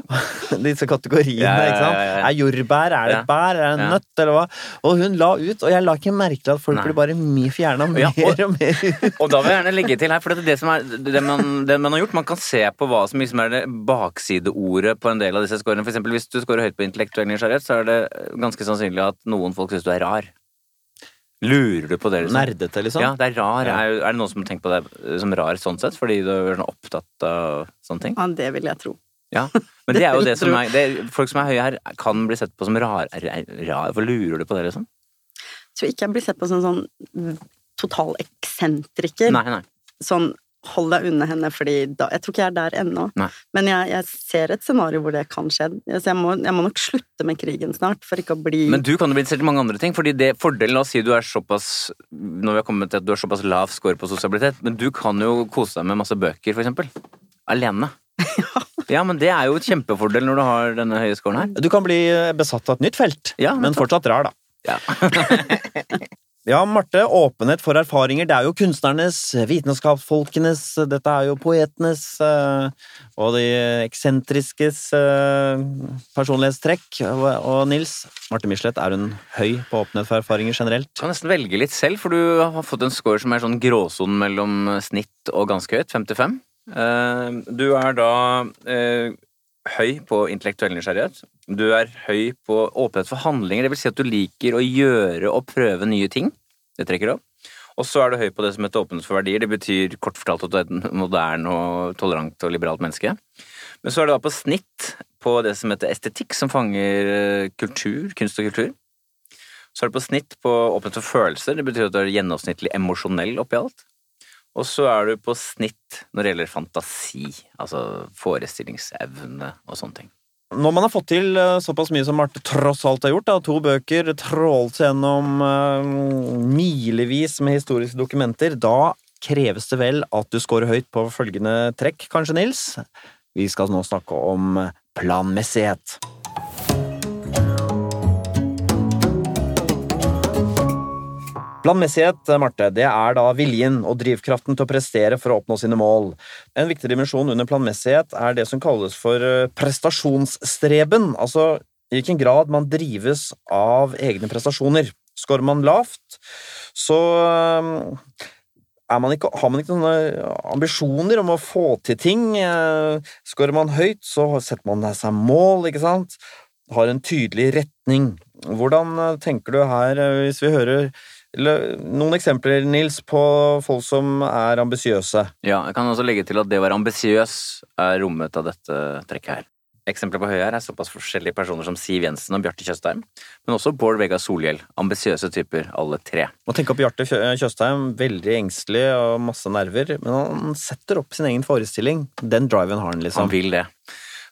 Disse kategoriene, Ja, ja. Er jordbær, er det et bær, er det en nøtt, eller hva? Og hun la ut, og jeg la ikke merke til at folk Nei. ble bare fjerna mer og- og mer ut. Og da vil jeg gjerne legge til her, for det det som er det man, det man har gjort. Man kan se på hva som liksom er det baksideordet på en del av disse scorene. For eksempel hvis du scorer høyt på intellektuell nysgjerrighet, så er det ganske sannsynlig at noen folk syns du er rar. Lurer du på det, liksom? Nerdete, liksom. Ja, det er rar. Ja. Er, er det noen som har tenkt på deg som rar sånn sett, fordi du er sånn opptatt av sånne ting? Ja, det vil jeg tro. Ja. Men det er jo det som er det, Folk som er høye her, kan bli sett på som rar. rar for lurer du på det, liksom? Jeg tror ikke jeg blir sett på som sånn total eksentriker. Nei, nei. sånn hold deg unna henne, fordi da, jeg tror ikke jeg er der ennå. Nei. Men jeg, jeg ser et scenario hvor det kan skje. Så jeg må, jeg må nok slutte med krigen snart, for ikke å bli Men du kan jo bli interessert i mange andre ting. fordi det Fordelen La oss si du er såpass Når vi har kommet til at du har såpass lav score på sosialitet, men du kan jo kose deg med masse bøker, for eksempel. Alene. Ja, men det er jo et kjempefordel når du har denne høye scoren her. Du kan bli besatt av et nytt felt, Ja, men fortsatt rar, da. Ja. Ja, Marte, åpenhet for erfaringer, det er jo kunstnernes, vitenskapsfolkenes, dette er jo poetenes eh, og de eksentriskes eh, personlighetstrekk. Og, Nils, Marte Michelet, er hun høy på åpenhet for erfaringer generelt? Du kan nesten velge litt selv, for du har fått en score som er sånn gråsonen mellom snitt og ganske høyt, 55. Eh, Du er da eh, høy på intellektuell nysgjerrighet. Du er høy på åpenhet for handlinger, vil si at du liker å gjøre og prøve nye ting. Det trekker opp. Og så er du høy på det som heter åpenhet for verdier. Det betyr kort fortalt at du er et moderne og tolerant og liberalt menneske. Men så er du da på snitt på det som heter estetikk, som fanger eh, kultur, kunst og kultur. Så er du på snitt på åpenhet for følelser. Det betyr at du er gjennomsnittlig emosjonell oppi alt. Og så er du på snitt når det gjelder fantasi, altså forestillingsevne og sånne ting. Når man har fått til eh, såpass mye som Marte tross alt har gjort, da, to bøker, trålt gjennom uh, milevis med historiske dokumenter, da kreves det vel at du scorer høyt på følgende trekk, kanskje, Nils? Vi skal nå snakke om planmessighet. Planmessighet, Marte, det er da viljen og drivkraften til å prestere for å oppnå sine mål. En viktig dimensjon under planmessighet er det som kalles for eh, prestasjonsstreben, altså i hvilken grad man drives av egne prestasjoner. Skårer man lavt, så eh, man ikke, har man ikke noen ambisjoner om å få til ting. Eh, skårer man høyt, så setter man seg mål, ikke sant? Har en tydelig retning. Hvordan tenker du her, hvis vi hører noen eksempler, Nils, på folk som er ambisiøse? Ja, jeg kan også legge til at det å være ambisiøs er rommet av dette trekket her. Eksempler på Høyre er såpass forskjellige personer som Siv Jensen og Bjarte Tjøstheim, men også Bård Vegar Solhjell. Ambisiøse typer, alle tre. Må tenk opp Bjarte Tjøstheim, veldig engstelig og masse nerver, men han setter opp sin egen forestilling. Den driven har han, liksom. Han vil det.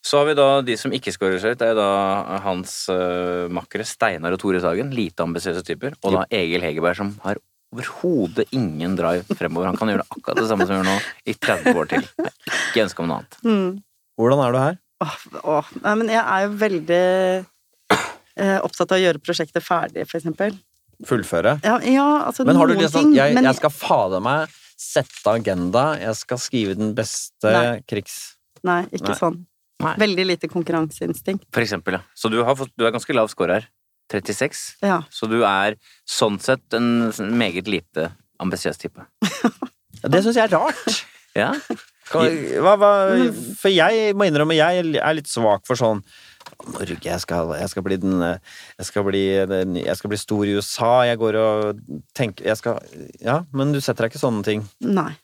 Så har vi da de som ikke skårer seg ut. Det er da hans uh, makkere Steinar og Tore Sagen. Lite ambisiøse typer. Og da Egil Hegerberg, som har overhodet ingen drive fremover. Han kan gjøre det akkurat det samme som han gjør nå, i 30 år til. Ikke ønske om noe annet. Mm. Hvordan er du her? Åh, åh. Nei, men jeg er jo veldig eh, opptatt av å gjøre prosjektet ferdig, for eksempel. Fullføre? Ja, ja altså men har du noen liksom ting, jeg, men jeg skal fader meg sette agenda, jeg skal skrive den beste Nei. krigs... Nei, ikke Nei. sånn. Nei. Veldig lite konkurranseinstinkt. For eksempel, ja. Så du, har fått, du er ganske lav score her. 36. Ja. Så du er sånn sett en meget lite ambisiøs type. Ja, Det syns jeg er rart. Ja. Hva, hva, for jeg må innrømme, jeg er litt svak for sånn Norge, jeg skal, jeg skal bli den jeg skal bli, den jeg skal bli stor i USA, jeg går og tenker jeg skal, Ja, men du setter deg ikke sånne ting. Nei.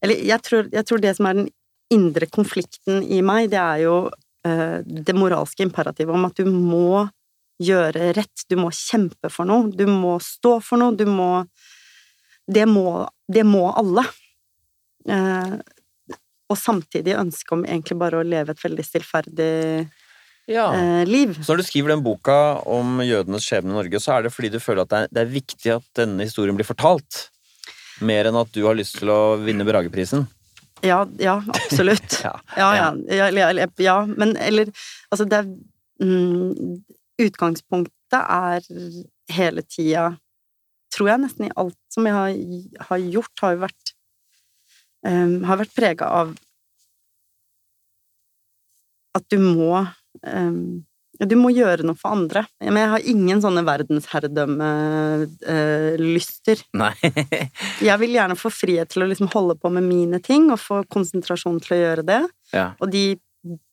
Eller jeg tror, jeg tror det som er den indre konflikten i meg, det er jo eh, det moralske imperativet om at du må gjøre rett, du må kjempe for noe, du må stå for noe, du må Det må, det må alle. Eh, og samtidig ønske om egentlig bare å leve et veldig stillferdig Ja. eh, liv. Så når du skriver den boka om jødenes skjebne i Norge, så er det fordi du føler at det er, det er viktig at denne historien blir fortalt. Mer enn at du har lyst til å vinne Brageprisen. Ja, ja, absolutt. Ja. Ja, ja, ja, men eller Altså, det er mm, Utgangspunktet er hele tida Tror jeg nesten i alt som jeg har, har gjort, har jo vært um, Har vært prega av at du må um, du må gjøre noe for andre. Men jeg har ingen sånne verdensherredømme-lyster. Nei. Jeg vil gjerne få frihet til å liksom holde på med mine ting, og få konsentrasjon til å gjøre det. ja. Og de,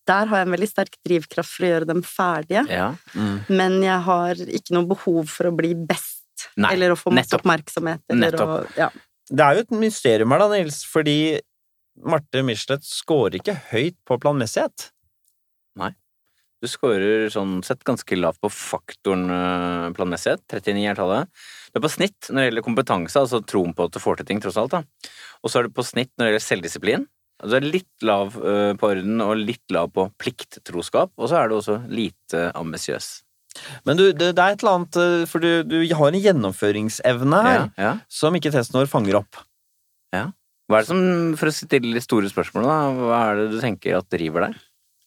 der har jeg en veldig sterk drivkraft for å gjøre dem ferdige. ja. Mm. Men jeg har ikke noe behov for å bli best, Nei, eller å få masse nettopp. oppmerksomhet. Eller Nettopp. Og, ja. Det er jo et mysterium her, da, Nils, fordi Marte Michelet scorer ikke høyt på planmessighet. Du scorer sånn sett ganske lavt på faktoren øh, planmessighet. 39 er tallet. Du er på snitt når det gjelder kompetanse, altså troen på at du får til ting, tross alt. da. Og så er du på snitt når det gjelder selvdisiplin. Altså, Du er litt lav øh, på orden og litt lav på plikttroskap, og så er du også lite ambisiøs. Men du, det, er et eller annet eh, For du, du har en gjennomføringsevne her Ja, ja. som ikke testen vår fanger opp. Ja. Hva er det som, for å stille de store spørsmålene, da, hva er det du tenker at driver deg?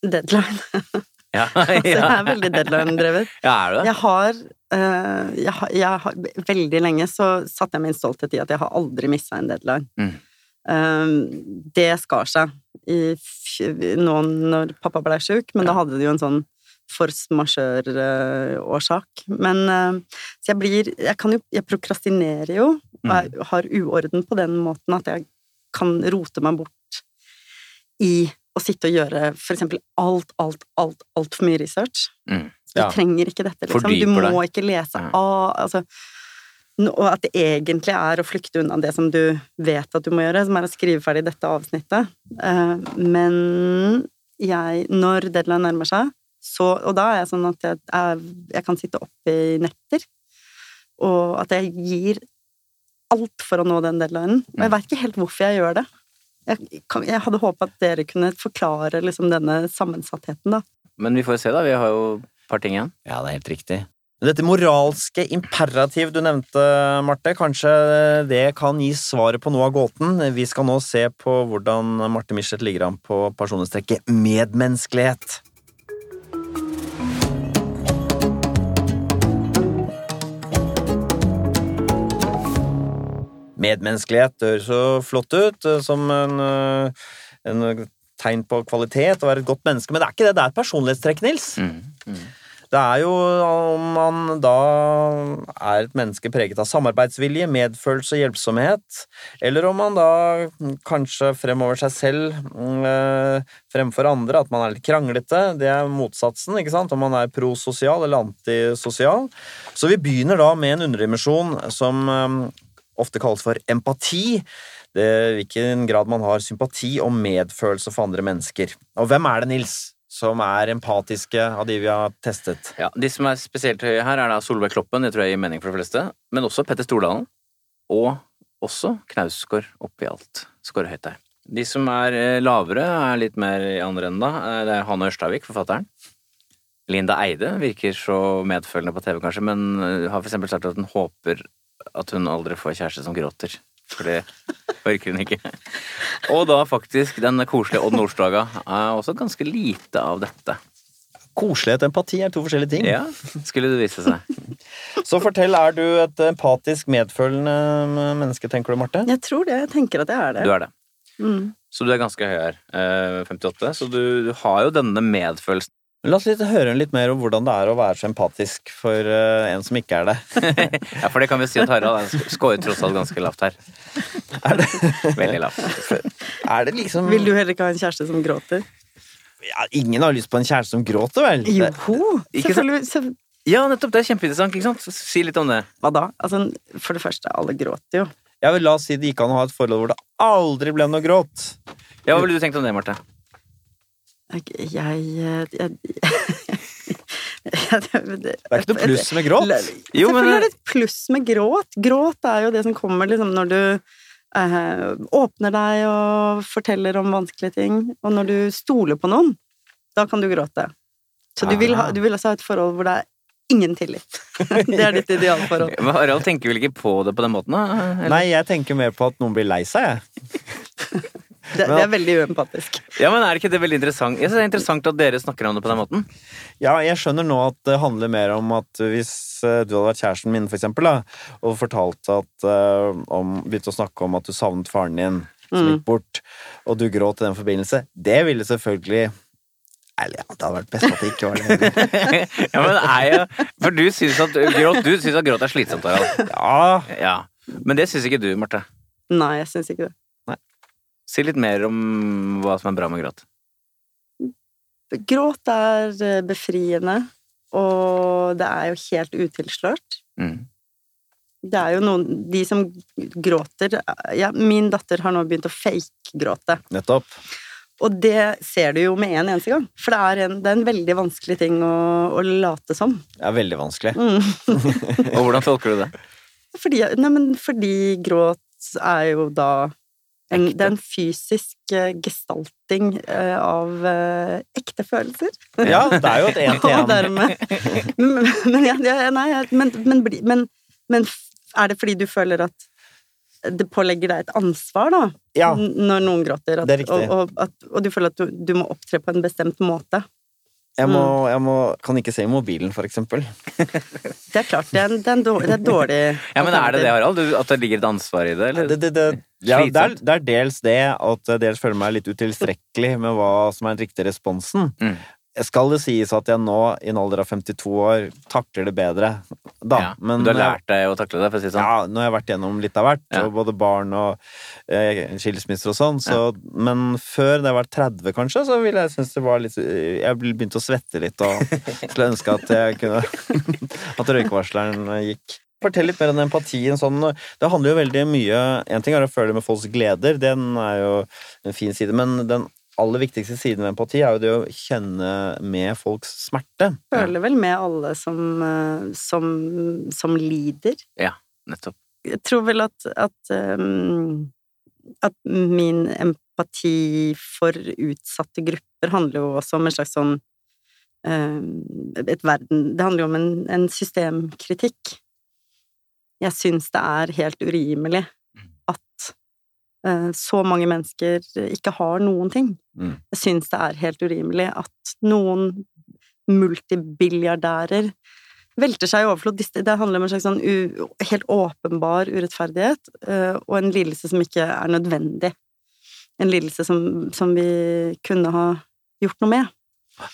Deadline. Ja, Så jeg er veldig deadline-drevet. ja er du det? Jeg har, uh, jeg har, jeg har Veldig lenge så satte jeg min stolthet i at jeg har aldri missa en deadline. Mm. Um, det skar seg i, nå når pappa ble sjuk, men da hadde det jo en sånn force majeure-årsak. Men uh, Så jeg blir Jeg kan jo Jeg prokrastinerer jo, og Mm. jeg har uorden på den måten at jeg kan rote meg bort i å sitte og gjøre for eksempel alt, alt, alt, altfor mye research. Mm. Du trenger ikke dette, liksom. Du må deg. ikke lese mm. av altså, Og at det egentlig er å flykte unna det som du vet at du må gjøre, som er å skrive ferdig dette avsnittet. Eh, men jeg, når deadline nærmer seg, så Og da er jeg sånn at jeg, er, jeg kan sitte oppe i netter, og at jeg gir alt for å nå den deadlinen. Og jeg veit ikke helt hvorfor jeg gjør det. Jeg, kan, jeg hadde håpa at dere kunne forklare liksom denne sammensattheten, da. Men vi får jo se, da. Vi har jo et par ting igjen. Ja, det er helt riktig. Dette moralske imperativ du nevnte, Marte, kanskje det kan gi svaret på noe av gåten. Vi skal nå se på hvordan Marte Michelet ligger an på personlighetstrekket medmenneskelighet. Medmenneskelighet det høres så flott ut, eh, som en, eh, en tegn på kvalitet, å være et godt menneske, men det er ikke det. Det er et personlighetstrekk, Nils. Mm. Det er jo om man da er et menneske preget av samarbeidsvilje, medfølelse og hjelpsomhet, eller om man da kanskje fremover seg selv mm, eh, fremfor andre, at man er litt kranglete. Det er motsatsen, ikke sant? Om man er prososial eller antisosial. Så vi begynner da med en underdimensjon som eh, ofte kalles for empati. Det er hvilken grad man har sympati og medfølelse for andre mennesker. Og hvem er det, Nils, som er empatiske av de vi har testet? Ja, De som er spesielt høye her, er da Solveig Kloppen, det tror jeg gir mening for de fleste. Men også Petter Stordalen. Og også Knausgård oppi alt. Skårer høyt der. De som er eh, lavere, er litt mer i andre enden, da. Eh, Det er Hanne Ørstavik, forfatteren. Linda Eide virker så medfølende på TV, kanskje, men eh, har for eksempel sagt at hun håper at hun aldri får kjæreste som gråter. For det orker hun ikke. Og da faktisk den koselige Odd Nordstoga er også ganske lite av dette. Koselighet og empati er to forskjellige ting. Ja, skulle det vise seg. Så fortell, er du et empatisk, medfølende menneske, tenker du, Marte? Jeg tror det. Jeg tenker at jeg er det. Du er det. Mm. Så du er ganske høy her. eh, 58. Så du, du har jo denne medfølelsen. La oss litt, høre litt mer om hvordan det er å være så empatisk for uh, en som ikke er det. Ja, for det kan vi si at Harald er- scorer tross alt ganske lavt her. Veldig lavt. Er det liksom Vil du heller ikke ha en kjæreste som gråter? ja, Ingen har lyst på en kjæreste som gråter, vel? Joho Jo! Selvfølgelig. Ja, nettopp. Det er kjempeinteressant. ikke sant? Si litt om det. Hva da? Altså, for det første, alle gråter jo. Jeg vil la oss si det gikk an å ha et forhold hvor det aldri ble noe gråt. Ja, Hva ville du tenkt om det, Marte? Jeg, jeg, jeg, Det er ikke noe pluss med gråt. Jo, men- Selvfølgelig er det et pluss med gråt. Gråt er jo det som kommer liksom når du eh, åpner deg og forteller om vanskelige ting, og når du stoler på noen, da kan du gråte. Så du vil, ha, Ah. du vil altså ha et forhold hvor det er ingen tillit. Det er ditt idealforhold. Men Harald tenker vel ikke på det på den måten? da? Eller? Nei, jeg tenker mer på at noen blir lei seg, jeg. Det, det er veldig uempatisk. Ja, men Er ikke det veldig interessant? Jeg synes det er interessant at dere snakker om det på den måten. Ja, jeg skjønner nå at det handler mer om at hvis eh, du hadde vært kjæresten min, for eksempel, da, og fortalt at eh, om, Begynte å snakke om at du savnet faren din som Mm. gikk bort, og du gråt i den forbindelse, det ville selvfølgelig Eller ja, det hadde vært best at det ikke var det. ja, men er jeg, For du syns at gråt, du synes at gråt er slitsomt, Harald. Ja, Ja. Men det syns ikke du, Marte. Nei, jeg syns ikke det. Si litt mer om hva som er bra med gråt. Gråt er eh, befriende, og det er jo helt utilslørt. Mm. Det er jo noen De som gråter ja, Min datter har nå begynt å fake-gråte. nettopp. Og det ser du jo med en eneste gang. For det er en, det er en veldig vanskelig ting å, å late som. Det er veldig vanskelig. Mm. Og hvordan tolker du det? Fordi, nei, men fordi gråt er jo da en, det er en fysisk eh, gestalting eh, av eh, ekte følelser. Ja, det er jo et Og én-til-én. Men, men, ja, nei, men, men, men, men er det fordi du føler at det pålegger deg et ansvar, da? Ja, Når noen gråter? At. Og, og, at, og du føler at du, du må opptre på en bestemt måte? Jeg, må, jeg må, kan ikke se i mobilen, for eksempel. Det er klart, det er, en- det er, en dårlig, det er dårlig Ja, men Er det det, Harald? At det ligger et ansvar i det? Eller? Det, det, det, ja, det, er, det er dels det at jeg dels føler meg litt utilstrekkelig med hva som er den riktige responsen. Mm. Skal det sies at jeg nå, i en alder av 52 år, takler det bedre, da. Ja, Men du har lært deg å takle det? for å si det sånn. ja, nå har jeg vært gjennom litt av hvert, Ja. og både barn og eh, skilsmisser og sånn, så, men før da jeg var 30 kanskje, så ville jeg synes det var litt Jeg begynte å svette litt og skulle ønske at jeg kunne At røykevarsleren gikk. Fortell litt mer om empatien. Sånn, det handler jo veldig mye En ting er å føle med folks gleder, den er jo en fin side, men den aller viktigste siden ved empati er jo det å kjenne med folks smerte. føler vel med alle som, eh, som, som lider. Ja, nettopp. jeg tror vel at, at, um, at min empati for utsatte grupper handler jo også om en slags sånn um, et verden Det handler jo om en, en systemkritikk. Jeg syns det er helt urimelig så mange mennesker ikke har noen ting. Mm. Jeg syns det er helt urimelig at noen multibilliardærer velter seg i overflod. Det handler om en slags sånn helt åpenbar urettferdighet uh, og en lidelse som ikke er nødvendig. En lidelse som, som vi kunne ha gjort noe med.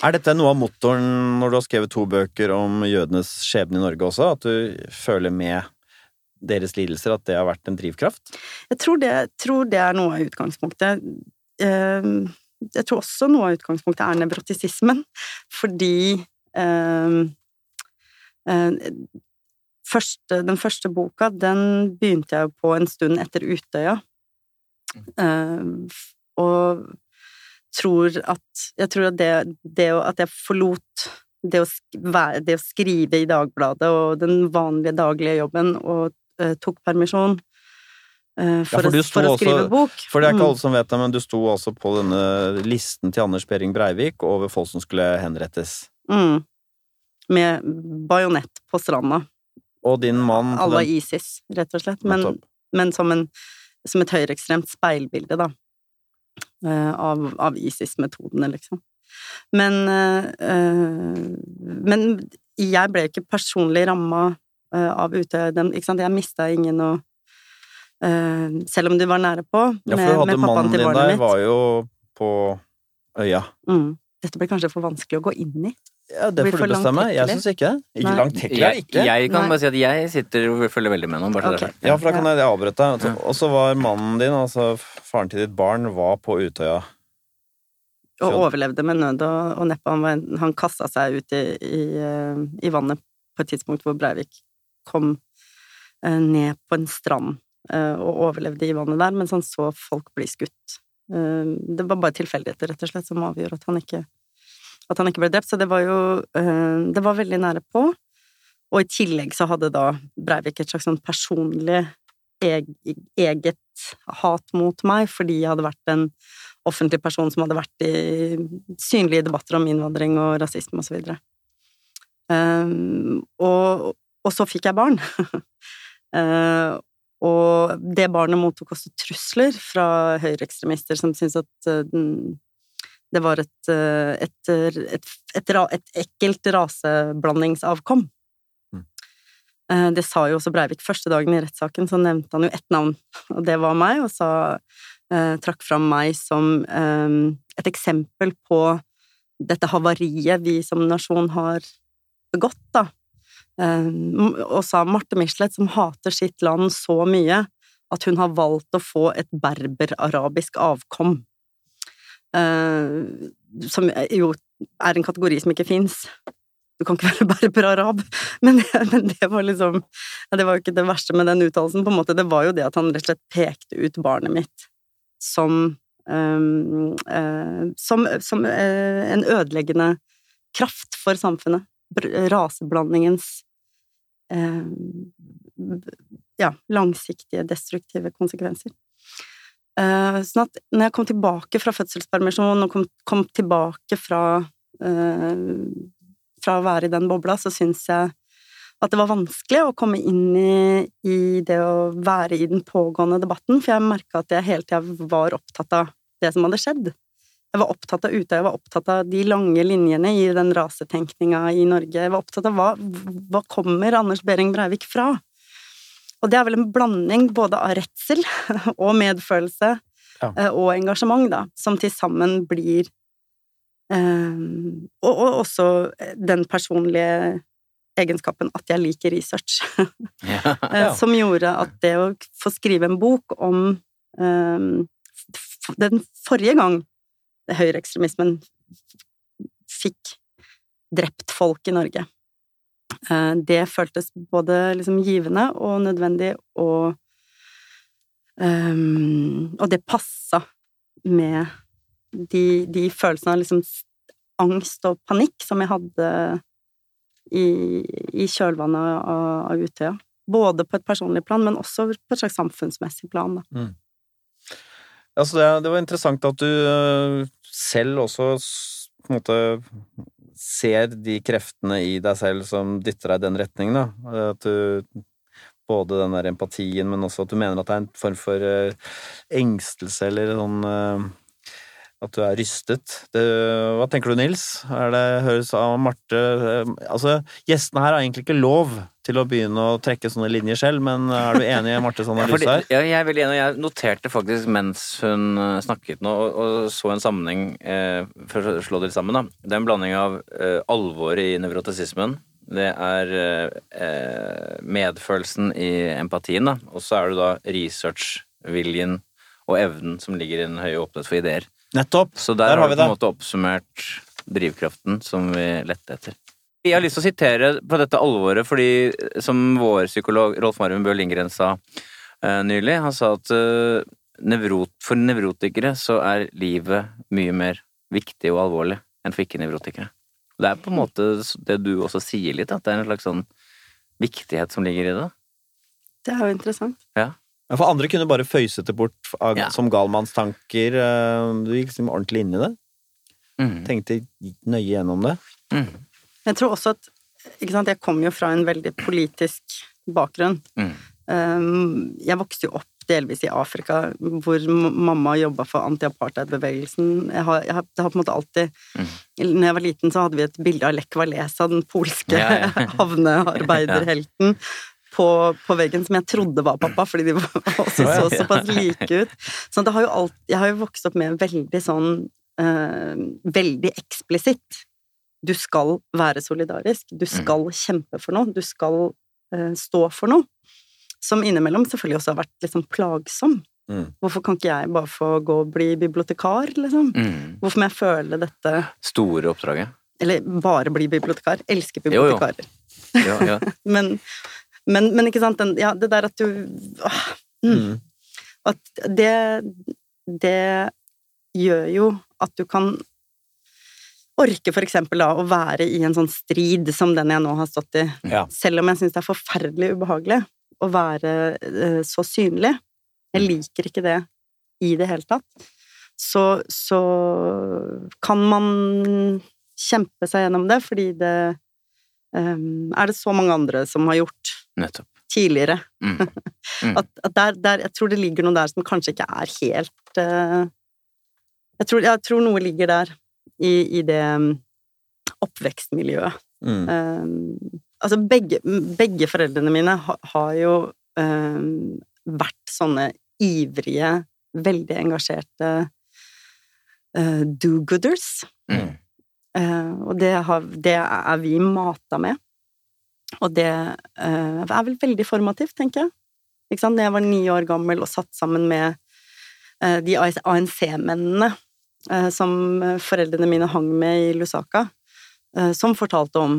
Er dette noe av motoren når du har skrevet to bøker om jødenes skjebne i Norge også? At du føler med deres lidelser, at det har vært en drivkraft? Jeg tror det, tror det er noe av utgangspunktet. Uh, jeg tror også noe av utgangspunktet er nevrotisismen, fordi uh, første, den første boka, den begynte jeg på en stund etter Utøya. og tror at Jeg tror at det, det at jeg forlot det å, det å, skrive i Dagbladet og den vanlige daglige jobben og uh, tok permisjon for, ja, for, å, for å, skrive også, bok. For det er ikke Mm. alle som vet det, men du sto også på denne listen til Anders Behring Breivik over folk som skulle henrettes. Mm. Med bajonett på stranda. Og din mann Alla den- ISIS, rett og slett. Men, men som, en, som et høyreekstremt speilbilde, da. eh, Av, av ISIS-metodene, liksom. Men eh, eh, Men jeg ble ikke personlig ramma av Utøya. Den- Ikke sant? Jeg mista ingen og uh, Selv om de var nære på, med, Ja, for med, du hadde med pappaen mannen din der, mitt. var jo på øya. Mm. Dette blir kanskje for vanskelig å gå inn i. Ja, det får du bestemme. Jeg syns ikke det. Ikke Nei. langtekkelig er ikke. jeg kan Nei. bare si at jeg sitter og følger veldig med nå. Bare så det Ok. sagt. Ja, for da kan jeg avbryte Og så var mannen din, altså faren til ditt barn, var på Utøya. Og overlevde med nød og, og neppe. Han, var, han kasta seg ut i, i, eh, i vannet på et tidspunkt hvor Breivik kom eh, ned på en strand eh, og overlevde i vannet der, mens han så folk bli skutt. Eh, Det var bare tilfeldigheter, rett og slett, som avgjorde at han ikke, at han ikke ble drept. Så det var jo Det var veldig nære på. Og i tillegg så hadde da Breivik et slags sånn personlig eget hat mot meg, fordi jeg hadde vært en offentlig person som hadde vært i synlige debatter om innvandring og rasisme og så videre. Um, og, og så fikk jeg barn. Uh, og det barnet mottok også trusler fra høyreekstremister som syntes at uh, det var et, uh, et, et, et, ekkelt raseblandingsavkom. Mm. Det sa jo også Breivik første dagen i rettssaken, så nevnte han jo ett navn, og det var meg, og sa trakk fram meg som et eksempel på dette havariet vi som nasjon har begått, da. Eh, og sa Marte Michelet, som hater sitt land så mye at hun har valgt å få et berberarabisk avkom. Eh, som jo er en kategori som ikke fins. Du kan ikke være berberarab. Men, men det var liksom Det var jo ikke det verste med den uttalelsen, på en måte. Det var jo det at han rett og slett pekte ut barnet mitt som eh, som, som en ødeleggende kraft for samfunnet. Raseblandingens ja, langsiktige, destruktive konsekvenser. Eh, sånn at når jeg kom tilbake fra fødselspermisjon og kom, kom tilbake fra eh, fra å være i den bobla, så syns jeg at det var vanskelig å komme inn i, i det å være i den pågående debatten, for jeg merka at jeg hele tida var opptatt av det som hadde skjedd. Jeg var opptatt av Utøya, jeg var opptatt av de lange linjene i den rasetenkninga i Norge. Jeg var opptatt av hva, hva kommer Anders Behring Breivik fra? Og det er vel en blanding både av redsel og medfølelse Ja. eh, og engasjement, da, som til sammen blir eh, og, og også den personlige egenskapen at jeg liker research. Ja. Eh, Ja. Som gjorde at det å få skrive en bok om eh, den forrige gang høyreekstremismen fikk drept folk i Norge, eh, det føltes både liksom givende og nødvendig, og um, Og det passa med de, de følelsene av liksom angst og panikk som jeg hadde i, i kjølvannet av, av Utøya. Både på et personlig plan, men også på et slags samfunnsmessig plan. Da. Altså det, det var interessant at du øh, selv også på en måte ser de kreftene i deg selv som dytter deg i den retningen, da. At du både den der empatien, men også at du mener at det er en form for øh, engstelse eller sånn øh, At du er rystet. Det, hva tenker du, Nils? Er det høres av Marte øh, Altså, gjestene her har egentlig ikke lov til å begynne å trekke sånne linjer selv, men er du enig i Martes analyse her? ja, jeg er veldig enig, og jeg noterte faktisk mens hun eh, snakket nå, og, og så en sammenheng eh, For å slå det sammen, da. Det er en blanding av eh, alvoret i nevrotisismen. Det er eh, eh, medfølelsen i empatien, da. Og så er det da researchviljen og evnen som ligger i den høye åpenhet for ideer. Nettopp! Så der, Der har har vi vi på en det. måte oppsummert drivkraften som vi lette etter. Jeg har lyst til å sitere på dette alvoret, fordi som vår psykolog Rolf Marvin Bø Lindgren sa uh, nylig, han sa at uh, nevrot, for nevrotikere så er livet mye mer viktig og alvorlig enn for ikke-nevrotikere. Det er på en måte det du også sier litt, at det er en slags sånn viktighet som ligger i det. Det er jo interessant. Ja, For andre kunne bare føyset det bort av, Ja. som galmannstanker. eh, Du gikk liksom ordentlig inn i det. Mm. Tenkte nøye gjennom det. Mm. Jeg tror også at ikke sant, Jeg kommer jo fra en veldig politisk bakgrunn. Mm. Um, Jeg vokste jo opp delvis i Afrika, hvor mamma jobba for anti-apartheid-bevegelsen. Jeg har, jeg har, har på en måte alltid Mm. Når jeg var liten, så hadde vi et bilde av Lech Walesa, den polske Ja, ja. havnearbeiderhelten, på, på veggen som jeg trodde var pappa, fordi de også så såpass like ut. Så det har alt, jeg har jo vokst opp med veldig sånn eh, Veldig eksplisitt. Du skal være solidarisk. Du skal kjempe for noe. Du skal eh, stå for noe. Som innimellom selvfølgelig også har vært liksom plagsom. Mm. Hvorfor kan ikke jeg bare få gå og bli bibliotekar, liksom? Mm. Hvorfor må jeg føle dette Store oppdraget. Eller bare bli bibliotekar. Elsker Jo, jo. bibliotekarer. Ja, ja. Men, men, men ikke sant, den, ja, det der at du åh, mm, Mm. At det Det gjør jo at du kan orke for eksempel da å være i en sånn strid som den jeg nå har stått i, Ja. selv om jeg syns det er forferdelig ubehagelig å være uh, så synlig. Jeg liker ikke det i det hele tatt. Så, så kan man kjempe seg gjennom det, fordi det um, er det så mange andre som har gjort Nettopp. tidligere. Mm. Mm. At, at der, der, jeg tror det ligger noe der som kanskje ikke er helt uh, jeg, tror, jeg tror noe ligger der i, i det mm, oppvekstmiljøet. Mm. Um, altså begge, begge foreldrene mine har, har jo um, vært sånne ivrige, veldig engasjerte uh, do-gooders. Mm. Uh, og det, har, det er vi mata med. Og det uh, er vel veldig formativt, tenker jeg. Ikke sant? Da jeg var ni år gammel og satt sammen med eh, de ANC-mennene som foreldrene mine hang med i Lusaka, eh, som fortalte om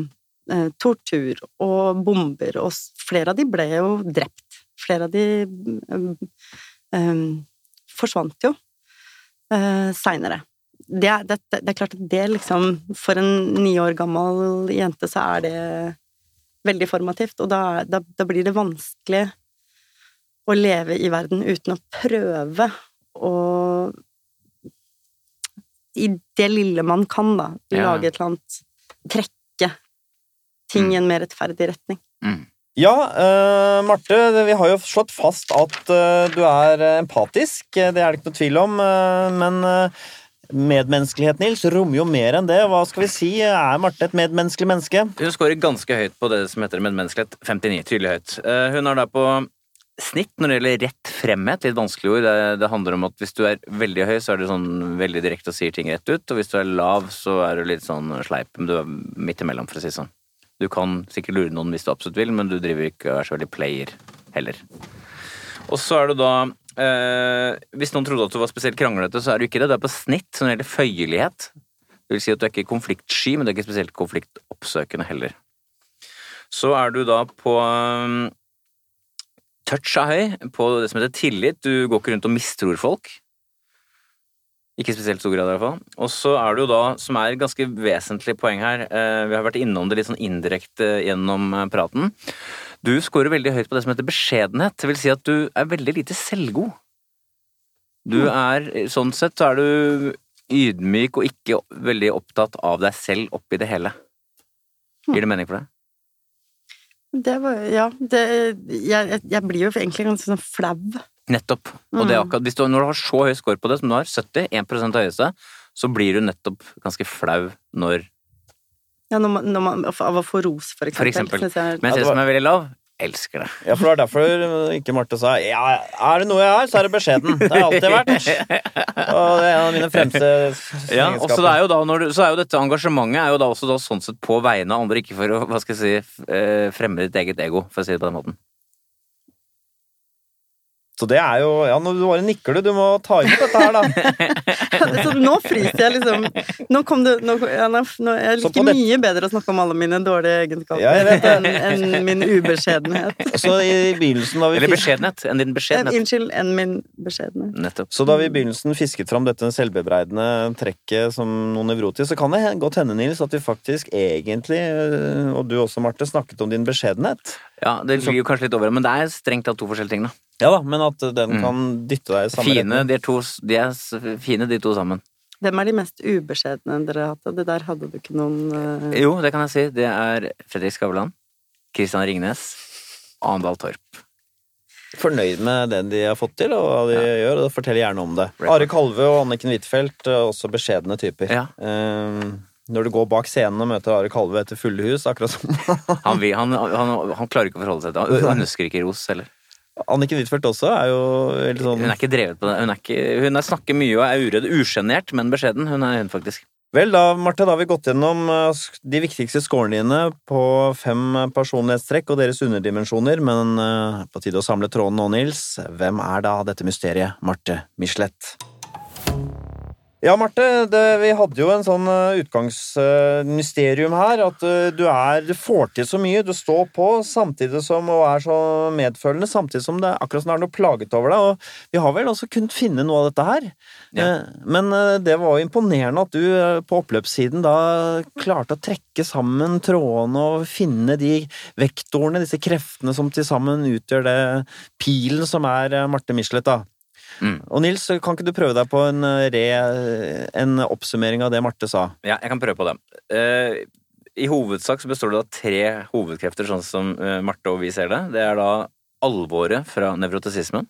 eh, tortur og bomber, og flere av de ble jo drept. Flere av de eh, eh, forsvant jo uh, seinere. Det, det, det er klart at det liksom For en ni år gammel jente så er det veldig formativt, og da, da, da blir det vanskelig å leve i verden uten å prøve å I det lille man kan, da, Ja. lage et eller annet Trekke ting i en mer rettferdig retning. Mm. Ja, uh, Marte, vi har jo slått fast at uh, du er empatisk. eh, Det er det ikke noe tvil om. Uh, men medmenneskelighet, Nils, rommer jo mer enn det. Hva skal vi si? Er Marte et medmenneskelig menneske? Hun scorer ganske høyt på det som heter medmenneskelighet. 59, tydelig høyt. Eh, Hun er da på snitt når det gjelder rett fremhet. Litt vanskelig ord. Det, det handler om at hvis du er veldig høy, så er du sånn veldig direkte og sier ting rett ut. Og hvis du er lav, så er du litt sånn sleip. Men du er midt imellom, for å si det sånn. Du kan sikkert lure noen hvis du absolutt vil, men du driver ikke og er så veldig player heller. Og så er du da eh, Hvis noen trodde at du var spesielt kranglete, så er du ikke det. Du er på snitt når det gjelder føyelighet. Det vil si at du er ikke konfliktsky, men du er ikke spesielt konfliktoppsøkende heller. Så er du da på um, touch er høy, på det som heter tillit. Du går ikke rundt og mistror folk. Ikke i spesielt stor grad, i hvert fall. Og så er det jo da, som er et ganske vesentlig poeng her, eh, vi har vært innom det litt sånn indirekte gjennom eh, praten, Du scorer veldig høyt på det som heter beskjedenhet. Det vil si at du er veldig lite selvgod. Du er Sånn sett så er du ydmyk og ikke veldig opptatt av deg selv oppi det hele. Gir det mening for deg? Det var Ja, det Jeg, jeg, jeg blir jo egentlig ganske sånn flau. Nettopp. Og det er Mm. akkurat, hvis du, når du har så høy score på det som du har, 70, 1% høyeste, så blir du nettopp ganske flau når Ja, når man, når man, av å få ros, for eksempel. For eksempel. Men jeg, ser det jeg som er veldig lav, elsker det. Ja, for det var derfor ikke Marte sa ja, er det noe jeg har, så er det beskjeden. Det har jeg alltid vært. Og det er en av mine fremste Ja, og så er jo da, når du, så er jo dette engasjementet er jo da også da sånn sett på vegne av andre, ikke for å hva skal jeg si, eh, fremme ditt eget ego, for å si det på den måten. Så det er jo Ja, nå du bare nikker du. Du må ta imot dette her, da. så nå fryser jeg liksom Nå kom du nå, ja, nå, nå, Jeg liker det- mye bedre å snakke om alle mine dårlige egenskaper Ja, enn en min ubeskjedenhet. Så i begynnelsen da vi Eller beskjedenhet. Enn din Eh, beskjedenhet. Unnskyld, enn min beskjedenhet. Nettopp. Så da vi i begynnelsen fisket fram dette selvbebreidende trekket som noe nevrotisk, så kan det godt hende, Nils, at vi faktisk egentlig, øh, og du også, Marte, snakket om din beskjedenhet. Ja, det ligger jo kanskje litt over, men det er strengt tatt to forskjellige ting, da. Ja da, men at den Mm. kan dytte deg i samme Fine, retning. de er, to, de er fine, de to sammen. Hvem er de mest ubeskjedne dere har hatt? Det der hadde du ikke noen uh... Jo, det kan jeg si. Det er Fredrik Skavlan, Christian Ringnes, Andal Torp. Fornøyd med det de har fått til, og hva de gjør, og fortell gjerne om det. Right. Are Kalve og Anniken Huitfeldt, øh, også beskjedne typer. Ja. Um, når du går bak scenen og møter Are Kalve etter fulle hus, akkurat som Han, han, han, han klarer ikke å forholde seg til det. Han ønsker ikke ros heller. Anniken Huitfeldt også er jo veldig sånn Hun er ikke drevet på det. Hun, er ikke, hun er snakker mye og er uredd. Usjenert, men beskjeden. Hun er hun, faktisk. Vel da, Marte, da har vi gått gjennom eh, de viktigste scorene dine på fem personlighetstrekk og deres underdimensjoner, men eh, på tide å samle tråden nå, Nils. Hvem er da dette mysteriet Marte Michelet? Ja, Marte, det, vi hadde jo en sånn eh, utgangsmysterium her, at eh, du er Du får til så mye, du står på samtidig som og er så medfølende, samtidig som det akkurat som det er noe plaget over deg, og vi har vel også kunnet finne noe av dette her. Ja. Eh, Men det var jo imponerende at du på oppløpssiden da klarte å trekke sammen trådene og finne de vektorene, disse kreftene som til sammen utgjør det pilen som er Marte Michelet, da. Mm. Og Nils, kan ikke du prøve deg på en, eh, re, en oppsummering av det Marte sa? Ja, jeg kan prøve på det. Uh, I hovedsak så består det av tre hovedkrefter, sånn som uh, Marte og vi ser det. Det er da alvoret fra nevrotisismen.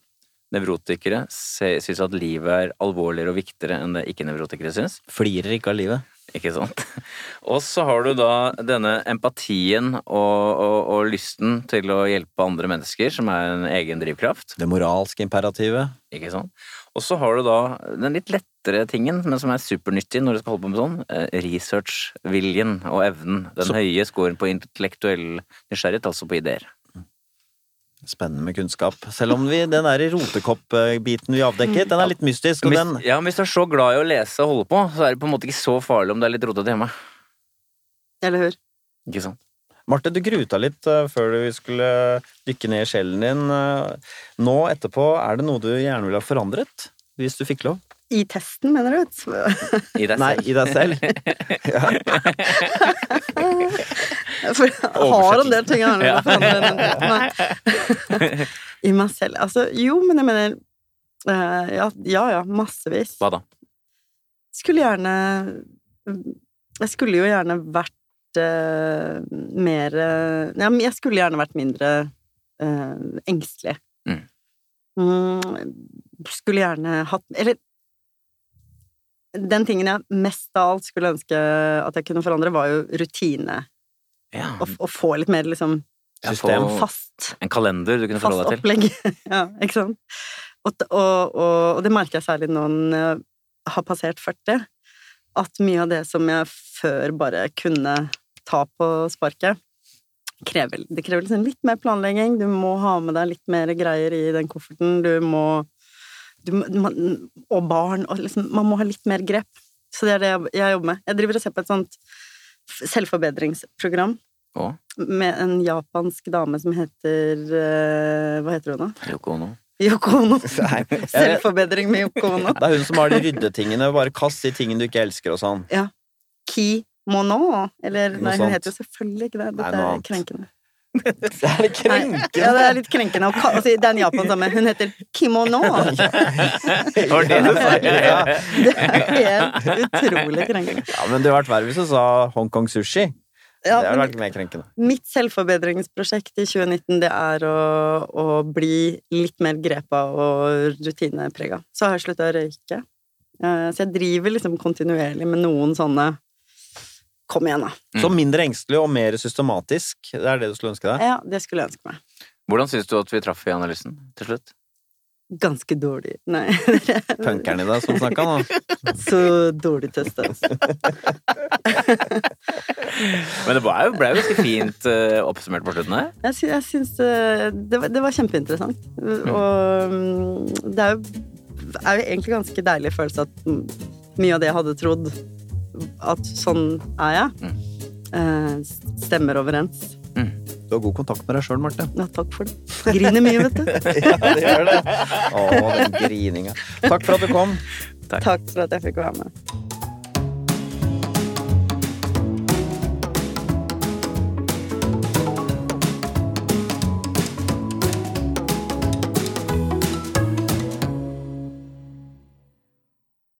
Nevrotikere syns at livet er alvorligere og viktigere enn det ikke-nevrotikere syns. Flirer ikke av livet. Ikke sant? Og så har du da denne empatien og, og, og lysten til å hjelpe andre mennesker, som er en egen drivkraft. Det moralske imperativet. Ikke sant? Og så har du da den litt lettere tingen, men som er supernyttig når du skal holde på med sånn, eh, researchviljen og evnen. Den Så- høye scoren på intellektuell nysgjerrighet, altså på ideer. Spennende med kunnskap. Selv om vi, den der rotekopp-biten vi avdekket, den er litt mystisk, og den ja, men hvis du er så glad i å lese og holde på, så er det på en måte ikke så farlig om det er litt rotete hjemme. Eller hør. Ikke sant? Marte, du gruta litt eh, før vi skulle dykke ned i sjelen din. Eh, Nå etterpå, er det noe du gjerne ville ha forandret? Hvis du fikk lov? I testen, mener du? I deg Nei, i deg selv. For jeg har en del ting jeg gjerne vil Ja. forandre. I meg selv. Altså, jo, men jeg mener eh, ja, ja, ja, massevis. Hva da? Skulle gjerne Jeg skulle jo gjerne vært uh, mer eh, Ja, men jeg skulle gjerne vært mindre uh, engstelig. Mm. Mm, skulle gjerne hatt Eller den tingen jeg mest av alt skulle ønske at jeg kunne forandre, var jo rutine. Ja, Å, å få litt mer liksom system. fast, En kalender du kunne forholde deg til. Fast opplegg. ja, ikke sant? Og, og, og, og det merker jeg særlig når jeg har passert 40, at mye av det som jeg før bare kunne ta på sparket, krever, det krever liksom litt mer planlegging. Du må ha med deg litt mer greier i den kofferten. Du må, du man, Og barn. Og liksom, man må ha litt mer grep. Så det er det jeg, jeg jobber med. Jeg driver og ser på et sånt selvforbedringsprogram Å, med en japansk dame som heter uh, Hva heter hun da? Yoko Ono. Yoko Ono. Selvforbedring med Yoko Ono. Det er hun som har de ryddetingene. Bare kast de tingene du ikke elsker og sånn. Ki Mono? Eller Noe Nei, hun sånt. heter jo selvfølgelig ikke det. Dette nei, er annet. krenkende. Det er litt Nei, krenkende. ja, det er litt krenkende. Altså, det er en japansamme. Hun heter kimono. Var det? Ja. Det er helt utrolig krenkende. Ja, men det hadde vært verre hvis du sa Hongkong sushi. Ja, det hadde vært mer krenkende. mitt selvforbedringsprosjekt i 2019, det er å, å bli litt mer grepa og rutineprega. Så har jeg slutta å røyke. Eh, Så jeg driver liksom kontinuerlig med noen sånne Kom igjen, da. Så mindre engstelig og mer systematisk. Det er det du skulle ønske deg? Ja, det skulle jeg ønske meg. Hvordan syns du at vi traff i analysen til slutt? Ganske dårlig. Nei, Punkeren i deg som snakka nå. så dårlig testa, altså. Men det ble jo, ble jo ganske fint eh, oppsummert på slutten her. Jeg, sy jeg syns eh, det, var- det var kjempeinteressant. Og mm, det er jo, er jo egentlig ganske deilig følelse at mm, mye av det jeg hadde trodd at sånn er jeg, eh, stemmer overens. Du har god kontakt med deg sjøl, Marte. Ja, takk for det. Griner mye, vet du. Ja, det gjør det. Å, den grininga. Takk for at du kom. Takk for at jeg fikk være med.